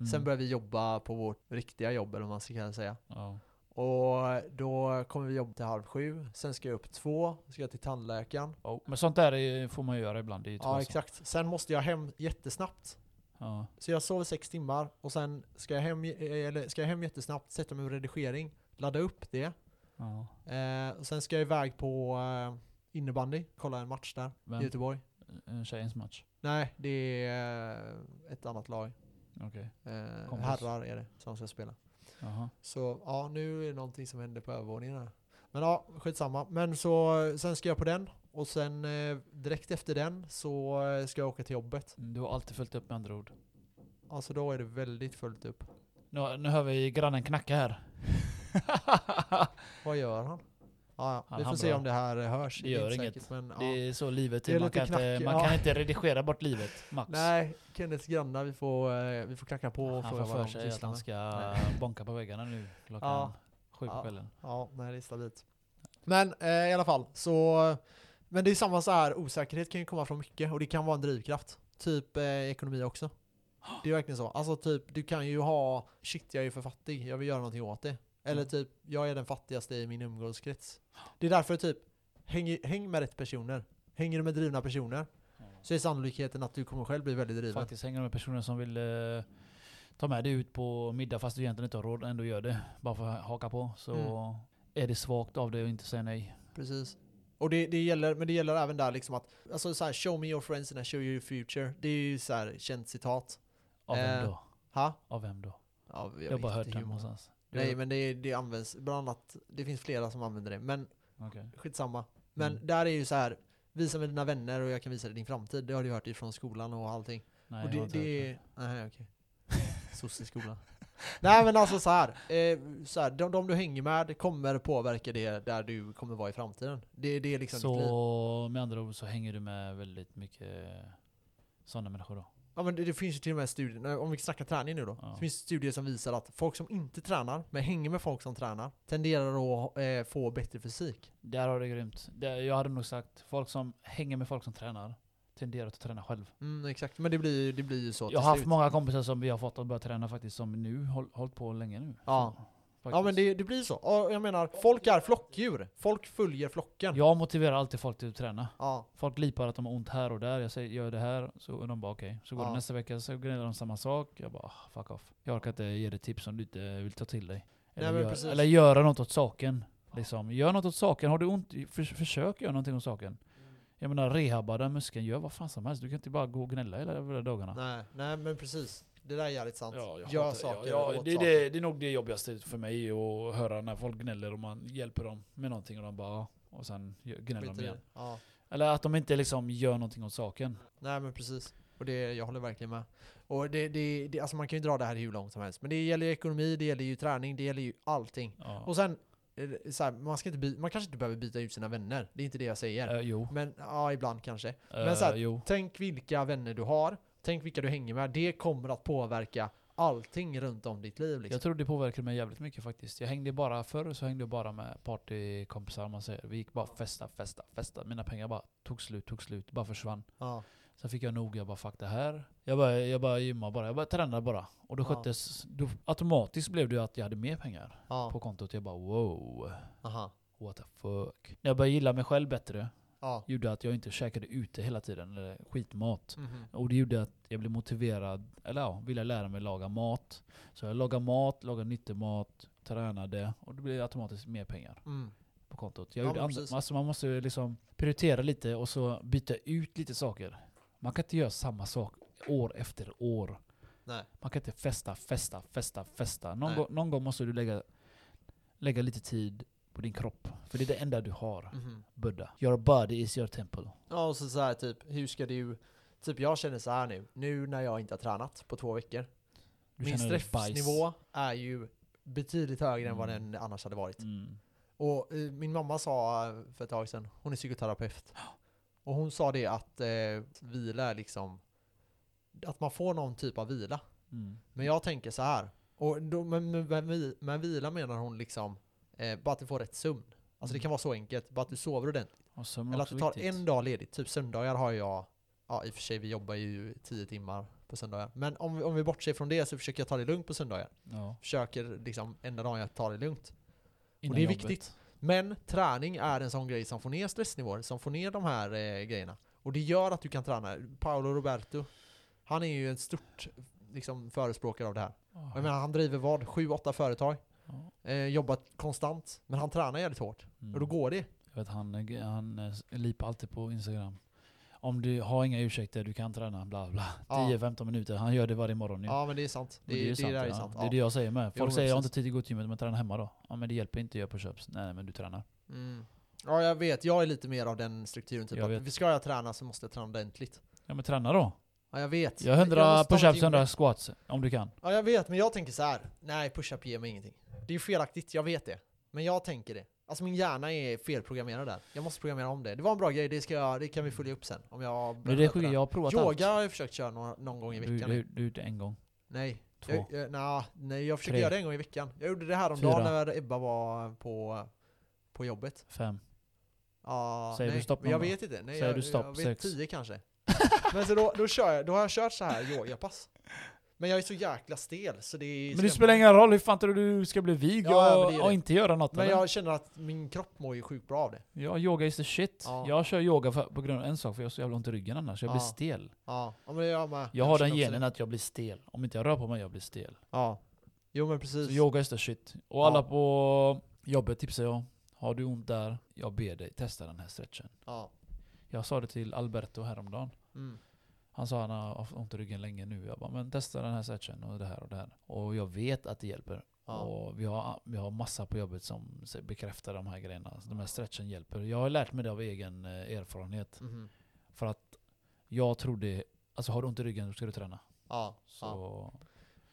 Speaker 2: Mm.
Speaker 1: Sen börjar vi jobba på vårt riktiga jobb eller vad man ska kunna säga
Speaker 2: Ja.
Speaker 1: Och då kommer vi jobba till halv sju Sen ska jag upp två, ska jag till tandläkaren
Speaker 2: Oh. Men sånt där är, får man göra ibland. Det är
Speaker 1: Ja exakt, sen måste jag hem jättesnabbt
Speaker 2: Ja.
Speaker 1: Så jag sover sex timmar och sen ska jag hem, eh, eller ska jag hem jättesnabbt, sätta mig med redigering Ladda upp det
Speaker 2: Ja.
Speaker 1: eh, och Sen ska jag iväg på eh, innebandy, kolla en match där
Speaker 2: Vem?
Speaker 1: i Göteborg
Speaker 2: En tjejens match.
Speaker 1: Nej, det är eh, ett annat lag
Speaker 2: Okej.
Speaker 1: Eh, herrar är det som ska spela.
Speaker 2: Jaha.
Speaker 1: Så ja, nu är det någonting som händer på övervåningen här. Men ja, skitsamma. Men så, sen ska jag på den. Och sen eh, direkt efter den så eh, ska jag åka till jobbet.
Speaker 2: Du har alltid följt upp med andra ord.
Speaker 1: Alltså då är det väldigt fullt upp.
Speaker 2: Nu, nu hör vi grannen knacka här.
Speaker 1: Vad gör han? Ja, ja.
Speaker 2: Han
Speaker 1: vi får se om det här hörs.
Speaker 2: Det gör inget.
Speaker 1: säkert, men.
Speaker 2: Det är så livet är. Man, kan inte, man
Speaker 1: ja.
Speaker 2: kan inte redigera bort livet, Max.
Speaker 1: Nej, Kenneths grannar, vi får, eh, vi får knacka på och
Speaker 2: han
Speaker 1: fråga
Speaker 2: får
Speaker 1: vad de sysslar
Speaker 2: han
Speaker 1: med.
Speaker 2: ska
Speaker 1: Nej.
Speaker 2: bonka på väggarna nu klockan
Speaker 1: Ja.
Speaker 2: sju på
Speaker 1: Ja.
Speaker 2: kvällen.
Speaker 1: Ja, nej det är stabilt. Men eh, i alla fall, så... Men det är samma så här, osäkerhet kan ju komma från mycket och det kan vara en drivkraft. Typ eh, ekonomi också. Det är verkligen så. Alltså typ, du kan ju ha, shit jag är för fattig, jag vill göra någonting åt det. Eller
Speaker 2: Mm.
Speaker 1: typ, jag är den fattigaste i min umgåskrets. Det är därför typ, häng, häng med rätt personer. Hänger du med drivna personer så är sannolikheten att du kommer själv bli väldigt driven.
Speaker 2: Faktiskt hänger med personer som vill eh, ta med dig ut på middag fast du egentligen inte har råd ändå gör det. Bara för att haka på. Så
Speaker 1: Mm.
Speaker 2: är det svagt av dig att inte säga nej.
Speaker 1: Precis. Och det, det gäller, men det gäller även där liksom att, alltså så här, show me your friends and I show you your future. Det är ju så här känt citat.
Speaker 2: Av vem
Speaker 1: Eh,
Speaker 2: då?
Speaker 1: Ha?
Speaker 2: Av vem då?
Speaker 1: Ja, jag,
Speaker 2: Jag bara hört den
Speaker 1: många.
Speaker 2: någonstans.
Speaker 1: Nej men det, det används, bland annat, det finns flera som använder det. Men
Speaker 2: Okej.
Speaker 1: skitsamma. Men
Speaker 2: Mm.
Speaker 1: där är ju så här visa mig dina vänner och jag kan visa dig din framtid. Det har du hört ifrån skolan och allting.
Speaker 2: Nej,
Speaker 1: och
Speaker 2: jag har
Speaker 1: det,
Speaker 2: inte
Speaker 1: det
Speaker 2: hört
Speaker 1: är, nej okej. Sosseskolan. Nej men alltså så här, eh, så här de, de du hänger med kommer påverka det där du kommer vara i framtiden. Det, det är liksom.
Speaker 2: Så med andra ord så hänger du med väldigt mycket sådana människor då?
Speaker 1: Ja men det, det finns ju till och med studier, om vi snackar träning nu då.
Speaker 2: Ja.
Speaker 1: Det finns studier som visar att folk som inte tränar, men hänger med folk som tränar, tenderar att eh, få bättre fysik.
Speaker 2: Där har det grymt. Det, jag hade nog sagt, folk som hänger med folk som tränar tenderar att träna själv.
Speaker 1: Mm, exakt, men det blir, det blir ju så
Speaker 2: Jag har haft många kompisar som vi har fått att börja träna faktiskt som nu håll, hållit på länge nu.
Speaker 1: Ja.
Speaker 2: Så,
Speaker 1: Ja
Speaker 2: faktiskt.
Speaker 1: men det, det blir så. Och jag menar, folk är flockdjur. Folk följer flocken.
Speaker 2: Jag motiverar alltid folk till att träna.
Speaker 1: Ja.
Speaker 2: Folk lipar att de har ont här och där. Jag säger gör det här, så de bara okej. Så går
Speaker 1: Ja.
Speaker 2: det nästa vecka så gnäller de samma sak. Jag bara ah, fuck off. Jag orkar inte ge dig tips om du inte vill ta till dig. Eller,
Speaker 1: Nej,
Speaker 2: gör, eller göra något åt saken. Liksom. Gör något åt saken. Har du ont, för, försök göra någonting åt saken. Jag menar rehabba den muskeln, gör vad fan som helst. Du kan inte bara gå och gnälla hela hela dagarna.
Speaker 1: Nej, nej men precis. Det där är jävligt sant.
Speaker 2: Ja, jag
Speaker 1: Gör
Speaker 2: hatar-
Speaker 1: saker
Speaker 2: ja, ja, det,
Speaker 1: saker.
Speaker 2: det, det är nog det jobbigaste för mig att höra när folk gnäller och man hjälper dem med någonting och de bara och sen gnäller de igen.
Speaker 1: Ja.
Speaker 2: Eller att de inte liksom gör någonting åt saken.
Speaker 1: Nej men precis. Och det, jag håller verkligen med. Och det, det, det, alltså man kan ju dra det här hur långt som helst. Men det gäller ju ekonomi, det gäller ju träning, det gäller ju allting.
Speaker 2: Ja.
Speaker 1: Och sen, så här, man, ska inte by, man kanske inte behöver byta ut sina vänner. Det är inte det jag säger.
Speaker 2: Eh, jo.
Speaker 1: Men ja, ibland kanske.
Speaker 2: Men
Speaker 1: så här-
Speaker 2: jo.
Speaker 1: Tänk vilka vänner du har. Tänk vilka du hänger med. Det kommer att påverka allting runt om ditt liv. Liksom.
Speaker 2: Jag tror det påverkade mig jävligt mycket faktiskt. Jag hängde bara, förr så hängde jag bara med partykompisar om man säger. Vi gick bara festa, festa, festa. Mina pengar bara tog slut, tog slut, bara försvann.
Speaker 1: Ja.
Speaker 2: Sen fick jag nog, jag bara fuck det här. Jag bara, jag bara gymmade bara, jag bara tränade bara. Och då sköttes, då, automatiskt blev det att jag hade mer pengar
Speaker 1: Ja.
Speaker 2: på kontot. Jag bara wow,
Speaker 1: Aha.
Speaker 2: what the fuck. När jag började gilla mig själv bättre,
Speaker 1: Ja.
Speaker 2: gjorde att jag inte käkade ute hela tiden, eller skitmat.
Speaker 1: Mhm.
Speaker 2: Och det gjorde att jag blev motiverad, eller ja, ville lära mig laga mat. Så jag lagade mat, lagade nyttig mat, tränade och det blev automatiskt mer pengar
Speaker 1: Mm.
Speaker 2: på kontot. Jag
Speaker 1: Ja,
Speaker 2: gjorde
Speaker 1: men
Speaker 2: andra,
Speaker 1: precis.
Speaker 2: alltså man måste liksom prioritera lite och så byta ut lite saker. Man kan inte göra samma sak år efter år.
Speaker 1: Nej.
Speaker 2: Man kan inte festa, festa, festa, festa. Någon, gång, någon gång måste du lägga, lägga lite tid på din kropp. För det är det enda du har.
Speaker 1: Mhm.
Speaker 2: Buddha. Your body is your temple.
Speaker 1: Ja, och så, så här, typ, hur ska du... Typ jag känner så här nu, nu när jag inte har tränat på två veckor.
Speaker 2: Du
Speaker 1: min stressnivå är ju betydligt högre än vad
Speaker 2: Mm.
Speaker 1: den annars hade varit.
Speaker 2: Mm.
Speaker 1: Och eh, min mamma sa för ett tag sedan, hon är psykoterapeut. Och hon sa det att eh, vila är liksom, att man får någon typ av vila.
Speaker 2: Mm.
Speaker 1: Men jag tänker så här. Och då, med, vi- med vila menar hon liksom eh, bara att du får rätt sömn. Alltså det
Speaker 2: Mm.
Speaker 1: kan vara så enkelt, bara att du sover ordentligt.
Speaker 2: Och
Speaker 1: Eller att du tar
Speaker 2: viktigt.
Speaker 1: en dag ledigt. Typ söndagar har jag, ja i och för sig vi jobbar ju 10 timmar på söndagar. Men om, vi- om vi bortser från det så försöker jag ta det lugnt på söndagar.
Speaker 2: Ja.
Speaker 1: Försöker liksom enda dagen jag tar det lugnt.
Speaker 2: Innan
Speaker 1: det är
Speaker 2: jobbet.
Speaker 1: viktigt. Men träning är en sån grej som får ner stressnivåer, som får ner de här eh, grejerna. Och det gör att du kan träna. Paolo Roberto, han är ju en stort liksom, förespråkare av det här. Och Jag menar, han driver vad? 7-8 företag.
Speaker 2: Ja.
Speaker 1: Eh, jobbar konstant. Men han tränar jävligt hårt.
Speaker 2: Mm.
Speaker 1: Och då går det.
Speaker 2: Jag vet, han, han eh, lipar alltid på Instagram. Om du har inga ursäkter, du kan träna, bla bla.
Speaker 1: Ja.
Speaker 2: 10-15 minuter. Han gör det varje morgon nu.
Speaker 1: Ja men det är sant.
Speaker 2: Och
Speaker 1: Det, det,
Speaker 2: sant,
Speaker 1: där är
Speaker 2: ja.
Speaker 1: sant.
Speaker 2: Det är
Speaker 1: Ja.
Speaker 2: det jag säger med.
Speaker 1: Jo,
Speaker 2: Folk
Speaker 1: men
Speaker 2: säger jag har inte tid att gå till gymmet, men träna hemma då. Ja men det hjälper inte att göra push-ups. Nej men du tränar.
Speaker 1: Mm. ja jag vet, jag är lite mer av den strukturen. Typ
Speaker 2: Jag
Speaker 1: att
Speaker 2: vet.
Speaker 1: ska jag träna så måste jag träna ordentligt.
Speaker 2: Ja men träna då.
Speaker 1: Ja jag vet. Jag
Speaker 2: 100
Speaker 1: måste ta
Speaker 2: push-ups,
Speaker 1: till
Speaker 2: 100
Speaker 1: mig-
Speaker 2: squats. Om du kan.
Speaker 1: Ja jag vet, men jag tänker så här. Nej, push-up ger mig ingenting. Det är felaktigt, jag vet det. Men jag tänker det. Alltså min hjärna är felprogrammerad där. Jag måste programmera om det. Det var en bra grej, det, ska jag, det kan vi följa upp sen. Om jag
Speaker 2: Men det är sjukt, jag har provat
Speaker 1: Yoga har jag försökt köra någon, någon gång i
Speaker 2: allt. Du,
Speaker 1: veckan.
Speaker 2: du, du gjorde en gång.
Speaker 1: nej.
Speaker 2: Två.
Speaker 1: Jag, jag, nej, jag försöker
Speaker 2: Tre.
Speaker 1: göra det en gång i veckan. Jag gjorde det här om dagen när Ebba var på, på jobbet.
Speaker 2: Fem.
Speaker 1: Ja,
Speaker 2: Säger
Speaker 1: nej,
Speaker 2: du stopp
Speaker 1: men jag
Speaker 2: någon
Speaker 1: vet inte. Nej,
Speaker 2: Säger
Speaker 1: jag,
Speaker 2: du stopp
Speaker 1: jag vet
Speaker 2: sex?
Speaker 1: tio kanske. men så då, då, kör jag, då har jag kört så här yogapass. Men jag är så jäkla stel så det är
Speaker 2: Men det spelar ingen roll, hur fan tror du du ska bli vig
Speaker 1: Ja,
Speaker 2: och, och inte göra något
Speaker 1: Men
Speaker 2: eller?
Speaker 1: jag känner att min kropp mår ju sjukt bra av det.
Speaker 2: Ja, yoga is the shit.
Speaker 1: Ja.
Speaker 2: Jag kör yoga för, på grund av en sak, för jag har så jävla ont i ryggen annars. Jag blir
Speaker 1: Ja.
Speaker 2: stel.
Speaker 1: Ja, ja men jag med.
Speaker 2: Jag har den
Speaker 1: känner också
Speaker 2: genen
Speaker 1: det.
Speaker 2: att jag blir stel. Om inte jag rör på mig, jag blir stel.
Speaker 1: Ja. Jo men precis.
Speaker 2: Så yoga is the shit. Och alla på jobbet tipsar jag. Har du ont där, jag ber dig testa den här stretchen.
Speaker 1: Ja.
Speaker 2: Jag sa det till Alberto häromdagen.
Speaker 1: Mm.
Speaker 2: Han sa han har ont i ryggen länge nu. Jag bara, men testa den här stretchen och det här och det här. Och jag vet att det hjälper.
Speaker 1: Ja.
Speaker 2: Och vi har, vi har massa på jobbet som bekräftar de här grejerna. Så de här stretchen hjälper. Jag har lärt mig det av egen eh, erfarenhet.
Speaker 1: Mhm.
Speaker 2: För att jag trodde, alltså har du ont i ryggen då ska du träna.
Speaker 1: Ja.
Speaker 2: Så
Speaker 1: ja.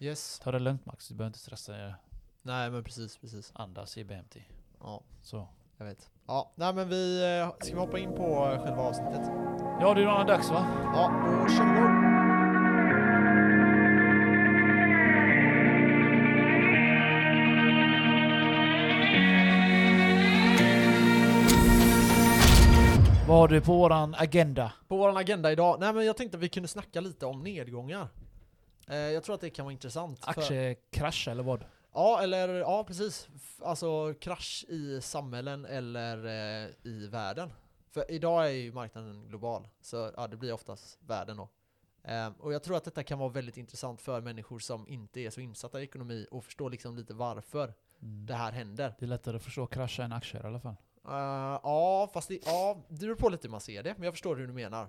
Speaker 1: Yes.
Speaker 2: ta det lugnt Max, du behöver inte stressa.
Speaker 1: Nej men precis, precis.
Speaker 2: Andas i BMT.
Speaker 1: Ja,
Speaker 2: Så.
Speaker 1: jag vet. Ja, nej men vi, eh, ska vi hoppa in på eh, själva avsnittet?
Speaker 2: Ja, det är nog dags va?
Speaker 1: Ja, då kör vi igång.
Speaker 2: Vad har du på våran agenda?
Speaker 1: På vår agenda idag, nej men jag tänkte att vi kunde snacka lite om nedgångar. Eh, jag tror att det kan vara intressant. för-
Speaker 2: Aktiekrasch eller vad?
Speaker 1: Ja, eller ja precis. Alltså krasch i samhällen eller eh, i världen. För idag är ju marknaden global, så ja, det blir oftast världen då. Ehm, och jag tror att detta kan vara väldigt intressant för människor som inte är så insatta i ekonomi och förstår liksom lite varför
Speaker 2: Mm.
Speaker 1: det här händer.
Speaker 2: Det är lättare att förstå krascha än aktier i alla fall.
Speaker 1: Eh, ja, fast det, ja, det beror på lite hur man ser det, men jag förstår hur du menar.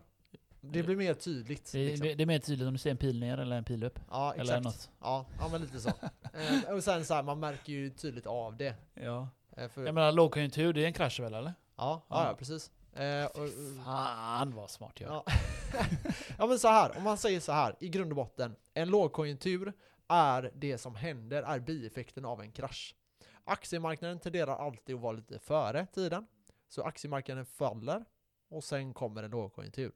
Speaker 1: Det blir mer tydligt.
Speaker 2: Det,
Speaker 1: liksom.
Speaker 2: det, det är mer tydligt om du ser en pil ner eller en pil upp.
Speaker 1: Ja,
Speaker 2: Eller
Speaker 1: exakt.
Speaker 2: något.
Speaker 1: Ja, ja, men lite så. Ehm, och sen så här, man märker ju tydligt av det.
Speaker 2: Ja.
Speaker 1: Eh, för,
Speaker 2: Jag menar lågkonjunktur, det är en krasch väl eller?
Speaker 1: Ja, ja,
Speaker 2: Ja.
Speaker 1: ja precis. Eh, och,
Speaker 2: Fan vad smart jag är.
Speaker 1: Ja. ja men så här, om man säger så här, i grund och botten, en lågkonjunktur är det som händer, är bieffekten av en krasch. Aktiemarknaden tenderar alltid att vara lite före tiden, så aktiemarknaden faller och sen kommer en lågkonjunktur.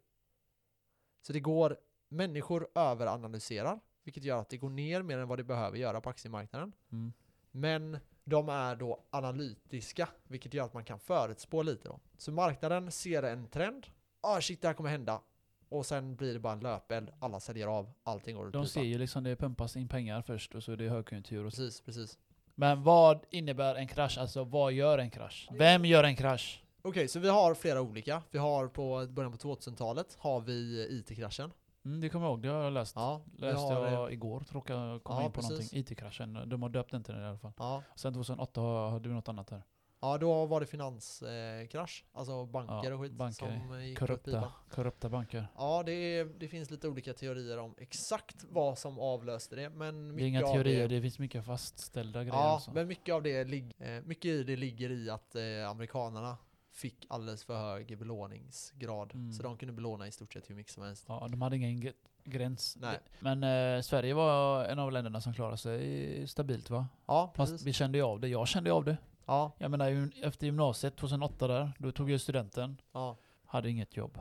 Speaker 1: Så det går, människor överanalyserar, vilket gör att det går ner mer än vad det behöver göra på aktiemarknaden.
Speaker 2: Mm.
Speaker 1: Men de är då analytiska, vilket gör att man kan förutspå lite då. Så marknaden ser en trend, ah shit det här kommer hända. Och sen blir det bara en löpeld, alla säljer av, allting går åt
Speaker 2: De ser ju liksom det pumpas in pengar först och så är det högkonjunktur och.
Speaker 1: Precis, precis.
Speaker 2: Men vad innebär en krasch? Alltså vad gör en krasch? Vem gör en krasch?
Speaker 1: Okej, så vi har flera olika. Vi har på början på 2000-talet har vi IT-kraschen.
Speaker 2: Mm, det kommer jag ihåg, det har jag läst.
Speaker 1: Ja,
Speaker 2: Läste
Speaker 1: har,
Speaker 2: jag igår, tror jag kom
Speaker 1: Ja,
Speaker 2: in på
Speaker 1: precis.
Speaker 2: någonting. IT-kraschen, de har döpt den till det i alla fall.
Speaker 1: ja,
Speaker 2: Sen 2008 har- hade vi något annat där.
Speaker 1: ja, då var det finanskrasch, alltså banker
Speaker 2: Ja,
Speaker 1: och skit
Speaker 2: banker,
Speaker 1: som eh, gick
Speaker 2: Korrupta, korrupta banker.
Speaker 1: Ja, det, det finns lite olika teorier om exakt vad som avlöste det, men
Speaker 2: Det är inga teorier,
Speaker 1: det
Speaker 2: det finns mycket fastställda grejer
Speaker 1: Ja,
Speaker 2: också.
Speaker 1: men mycket av det, eh, mycket i det ligger i att eh, amerikanerna fick alldeles för hög belåningsgrad.
Speaker 2: Mm.
Speaker 1: Så de kunde belåna i stort sett hur mycket som helst.
Speaker 2: Ja, de hade ingen gr- gräns.
Speaker 1: Nej.
Speaker 2: Men eh, Sverige var en av länderna som klarade sig stabilt va?
Speaker 1: Ja,
Speaker 2: Fast
Speaker 1: precis.
Speaker 2: vi kände ju av det, jag kände ju av det.
Speaker 1: Ja,
Speaker 2: Jag menar efter gymnasiet 2008 där, då tog jag studenten,
Speaker 1: ja.
Speaker 2: hade inget jobb.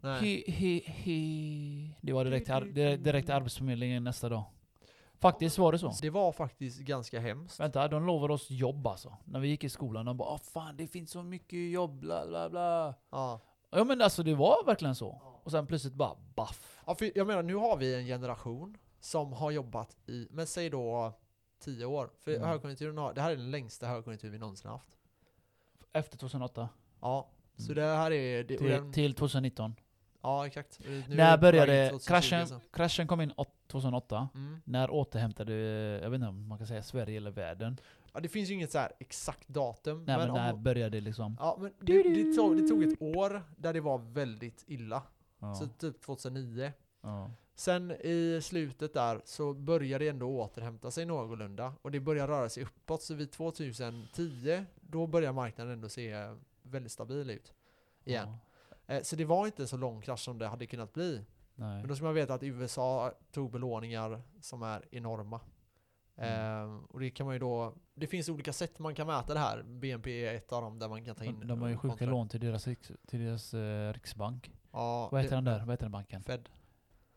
Speaker 1: Nej.
Speaker 2: He, he, he. Det var direkt, direkt till Arbetsförmedlingen nästa dag. Faktiskt var det så.
Speaker 1: Det var faktiskt ganska hemskt.
Speaker 2: Vänta, de lovade oss jobb alltså. När vi gick i skolan, de bara Åh, fan det finns så mycket jobb, bla bla bla.
Speaker 1: Ja.
Speaker 2: Ja men alltså det var verkligen så. Och sen plötsligt bara baff.
Speaker 1: ja, för jag menar nu har vi en generation som har jobbat i, men säg då 10 år. För
Speaker 2: Mm.
Speaker 1: högkonjunkturen har, det här är den längsta högkonjunktur vi någonsin haft.
Speaker 2: Efter 2008.
Speaker 1: Ja, så
Speaker 2: Mm.
Speaker 1: det här är... Det,
Speaker 2: Till,
Speaker 1: den,
Speaker 2: till 2019.
Speaker 1: ja, exakt. Nu
Speaker 2: När började
Speaker 1: in 2020,
Speaker 2: kraschen?
Speaker 1: så.
Speaker 2: Kraschen kom in åt- 2008.
Speaker 1: Mm.
Speaker 2: När återhämtade, jag vet inte om man kan säga Sverige eller världen.
Speaker 1: Ja, det finns ju inget så här exakt datum.
Speaker 2: Nej men,
Speaker 1: om-
Speaker 2: när började det liksom?
Speaker 1: Ja, men det, det, tog, det tog ett år där det var väldigt illa.
Speaker 2: Ja.
Speaker 1: Så typ 2009.
Speaker 2: ja.
Speaker 1: Sen i slutet där så började det ändå återhämta sig någorlunda. Och det började röra sig uppåt. Så vid 2010, då börjar marknaden ändå se väldigt stabil ut. Igen.
Speaker 2: Ja.
Speaker 1: Eh, Så det var inte så lång krasch som det hade kunnat bli.
Speaker 2: Nej.
Speaker 1: Men då ska man veta att USA tog belåningar som är enorma.
Speaker 2: Mm.
Speaker 1: Eh, och det kan man ju då, det finns olika sätt man kan mäta det här. BNP är ett av dem där man kan ta in
Speaker 2: De, de har ju sjuka lån till deras, till deras eh, riksbank.
Speaker 1: Ja,
Speaker 2: Vad heter
Speaker 1: det-
Speaker 2: den där? Vad heter den banken?
Speaker 1: Fed.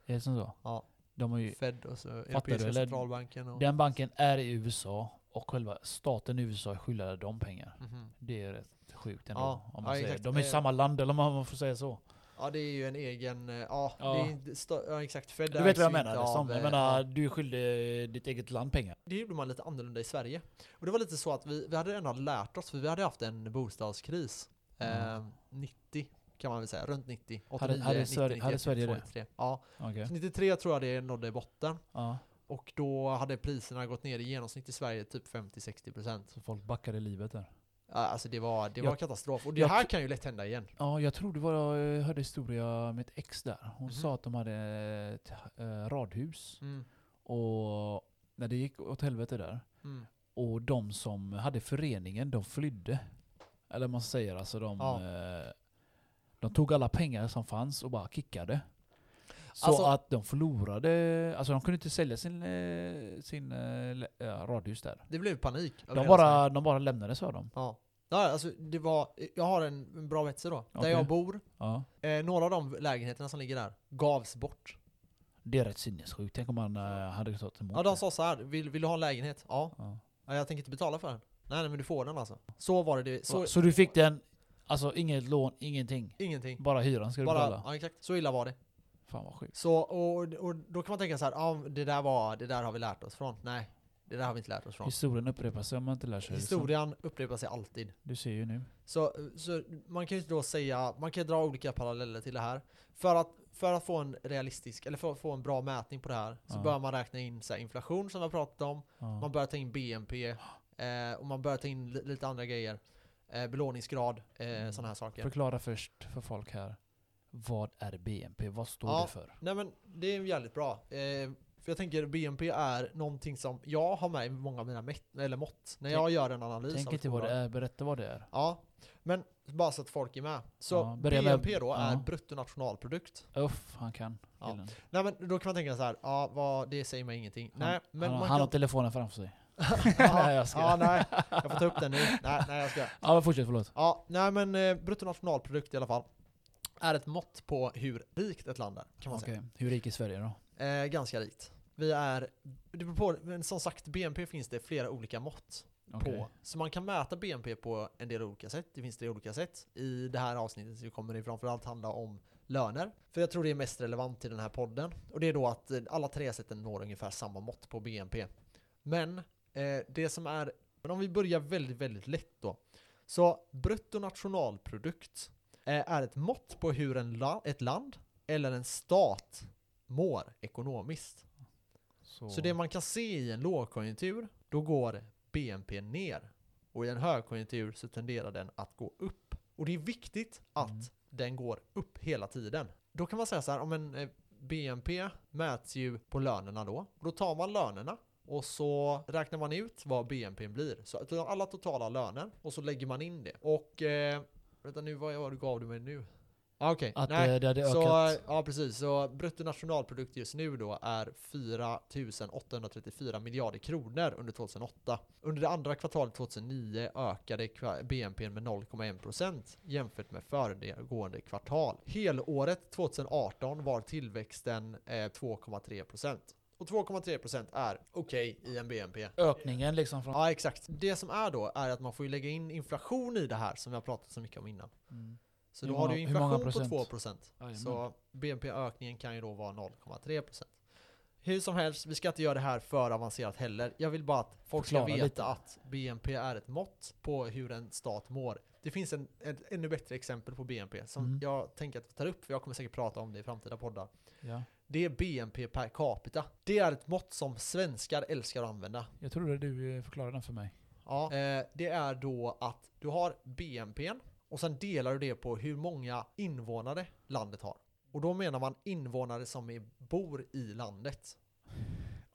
Speaker 2: Är det som så?
Speaker 1: Ja.
Speaker 2: De har ju,
Speaker 1: Fed och så
Speaker 2: du,
Speaker 1: Europeiska
Speaker 2: eller?
Speaker 1: centralbanken. Och,
Speaker 2: den banken är i USA och själva staten i USA är skyldiga dem pengar.
Speaker 1: Mhm.
Speaker 2: Det är rätt sjukt ändå.
Speaker 1: Ja,
Speaker 2: om man
Speaker 1: ja,
Speaker 2: säger.
Speaker 1: exakt.
Speaker 2: De är i
Speaker 1: Eh,
Speaker 2: samma land, eller om man får säga så.
Speaker 1: Ja det är ju en egen, eh, ja,
Speaker 2: Ja.
Speaker 1: Det är inte ja exakt. Fed
Speaker 2: Du vet vad jag menar? Liksom. Jag
Speaker 1: eh,
Speaker 2: menar,
Speaker 1: ja.
Speaker 2: du är skyldig ditt eget land pengar.
Speaker 1: Det gjorde man lite annorlunda i Sverige. Och det var lite så att vi, vi hade ändå lärt oss, för vi hade haft en bostadskris. Eh,
Speaker 2: Mm.
Speaker 1: 90 kan man väl säga, runt 90. 89,
Speaker 2: Hade- hade
Speaker 1: 90,
Speaker 2: Sverige-
Speaker 1: 91,
Speaker 2: hade Sverige det?
Speaker 1: 93. Ja,
Speaker 2: Okej.
Speaker 1: så 93 tror jag det nådde botten.
Speaker 2: Ja.
Speaker 1: Och då hade priserna gått ner i genomsnitt i Sverige typ 50-60%.
Speaker 2: Så folk backade livet där.
Speaker 1: Alltså det var, det
Speaker 2: Jag-
Speaker 1: var katastrof. Och det
Speaker 2: jag
Speaker 1: här kan ju lätt hända igen.
Speaker 2: Ja, jag tror det var, jag hörde historia med ett ex där. Hon
Speaker 1: Mhm.
Speaker 2: sa att de hade ett eh, radhus.
Speaker 1: Mm.
Speaker 2: Och när det gick åt helvete där.
Speaker 1: Mm.
Speaker 2: Och de som hade föreningen, de flydde. Eller man säger alltså de...
Speaker 1: Ja.
Speaker 2: Eh, de tog alla pengar som fanns och bara kickade. Så
Speaker 1: Alltså-
Speaker 2: att de förlorade, alltså de kunde inte sälja sin, eh, sin eh, lä- ja, radhus där.
Speaker 1: Det blev panik.
Speaker 2: De bara, de bara lämnade sa de.
Speaker 1: Ja. Ja, alltså det var, jag har en, en bra vetsare då. Där
Speaker 2: Okej.
Speaker 1: jag bor,
Speaker 2: Ja.
Speaker 1: eh, några av de lägenheterna som ligger där gavs bort.
Speaker 2: Det är rätt sinnessjukt. Tänk om man eh, hade tagit emot
Speaker 1: Ja, de sa så här, vill, vill du ha en lägenhet? Ja.
Speaker 2: Ja.
Speaker 1: ja. Jag tänker inte betala för den. Nej, nej men du får den alltså. Så var det. det. Så,
Speaker 2: Så, så du fick den, alltså inget lån, ingenting.
Speaker 1: ingenting.
Speaker 2: Bara hyran ska du
Speaker 1: Bara,
Speaker 2: betala.
Speaker 1: ja exakt. Så illa var det.
Speaker 2: Fan vad sjukt.
Speaker 1: Så, och, och då kan man tänka så här, ja det där var, det där har vi lärt oss från. Nej, det där har vi inte lärt oss från.
Speaker 2: Historien upprepar sig om man inte lär sig.
Speaker 1: Historien upprepar sig alltid.
Speaker 2: Du ser ju nu.
Speaker 1: Så, så man kan ju då säga, man kan dra olika paralleller till det här. För att, för att få en realistisk, eller för att få en bra mätning på det här, så
Speaker 2: Ja.
Speaker 1: bör man räkna in så här, inflation som vi har pratat om,
Speaker 2: Ja.
Speaker 1: man bör ta in BNP, eh, och man bör ta in li- lite andra grejer. Eh, belåningsgrad, eh,
Speaker 2: Mm.
Speaker 1: sådana här saker.
Speaker 2: Förklara först för folk här. Vad är BNP? Vad står
Speaker 1: Ja.
Speaker 2: det för?
Speaker 1: Nej men det är jävligt bra. Eh, För jag tänker BNP är någonting som jag har med i många av mina mätt, eller mått när jag gör en analys
Speaker 2: Tänk inte vad det är, berätta vad det är.
Speaker 1: Ja, men bara så att folk är med. Så
Speaker 2: Ja, börja med-
Speaker 1: BNP då är
Speaker 2: ja.
Speaker 1: bruttonationalprodukt.
Speaker 2: Uff, han kan.
Speaker 1: Ja. Nej men då kan man tänka så här, ja vad, det säger mig ingenting.
Speaker 2: Han,
Speaker 1: nej, men
Speaker 2: han,
Speaker 1: man
Speaker 2: han har telefonen framför sig. Nej, jag skojar.
Speaker 1: ja, nej, jag får ta upp den nu. Nej, nej jag ska.
Speaker 2: Ja fortsätt, förlåt.
Speaker 1: Ja, nej men eh, bruttonationalprodukt i alla fall. Är ett mått på hur rikt ett land är, kan man
Speaker 2: Okej, hur rik är Sverige då?
Speaker 1: säga. Eh, ganska rikt. Vi är, det beror på, men som sagt BNP finns det flera olika mått
Speaker 2: Okej.
Speaker 1: på. Så man kan mäta BNP på en del olika sätt. Det finns tre olika sätt. I det här avsnittet så kommer det framförallt handla om löner. För jag tror det är mest relevant i den här podden. Och det är då att eh, alla tre sätten når ungefär samma mått på BNP. Men eh, det som är, men om vi börjar väldigt, väldigt lätt då. Så bruttonationalprodukt är ett mått på hur en la, ett land eller en stat mår ekonomiskt.
Speaker 2: Så,
Speaker 1: Så det man kan se i en lågkonjunktur, då går BNP ner. Och i en högkonjunktur så tenderar den att gå upp. Och det är viktigt att
Speaker 2: Mm.
Speaker 1: den går upp hela tiden. Då kan man säga så här, om en eh, BNP mäts ju på lönerna då. Då tar man lönerna och så räknar man ut vad BNP blir. Så alla totala löner och så lägger man in det. Och eh, vänta nu, vad vad gav du mig nu? Ah, Okej,
Speaker 2: att
Speaker 1: nej.
Speaker 2: eh, det hade
Speaker 1: Så,
Speaker 2: ökat.
Speaker 1: ja precis, så bruttonationalprodukt just nu då är 4 834 miljarder kronor under 2008. Under det andra kvartalet 2009 ökade BNP med 0,1% jämfört med föregående kvartal. Helåret 2018 var tillväxten eh, 2,3%. Och 2,3% är okej i en BNP.
Speaker 2: Ökningen liksom från...
Speaker 1: Ja exakt. Det som är då är att man får ju lägga in inflation i det här som vi har pratat så mycket om innan.
Speaker 2: Mm.
Speaker 1: Så då har du ju inflation på
Speaker 2: procent?
Speaker 1: 2%.
Speaker 2: Jajamän.
Speaker 1: Så BNP-ökningen kan ju då vara 0,3%. Hur som helst, vi ska inte göra det här för avancerat heller. Jag vill bara att folk ska
Speaker 2: Förklara
Speaker 1: veta
Speaker 2: lite.
Speaker 1: att BNP är ett mått på hur en stat mår. Det finns en, ett ännu bättre exempel på BNP som
Speaker 2: Mm.
Speaker 1: jag tänker att vi tar upp, för jag kommer säkert prata om det i framtida poddar.
Speaker 2: Ja.
Speaker 1: Det är BNP per capita. Det är ett mått som svenskar älskar att använda.
Speaker 2: Jag trodde du förklarade den för mig.
Speaker 1: Ja, eh, det är då att du har BNP och sen delar du det på hur många invånare landet har. Och då menar man invånare som är, bor i landet.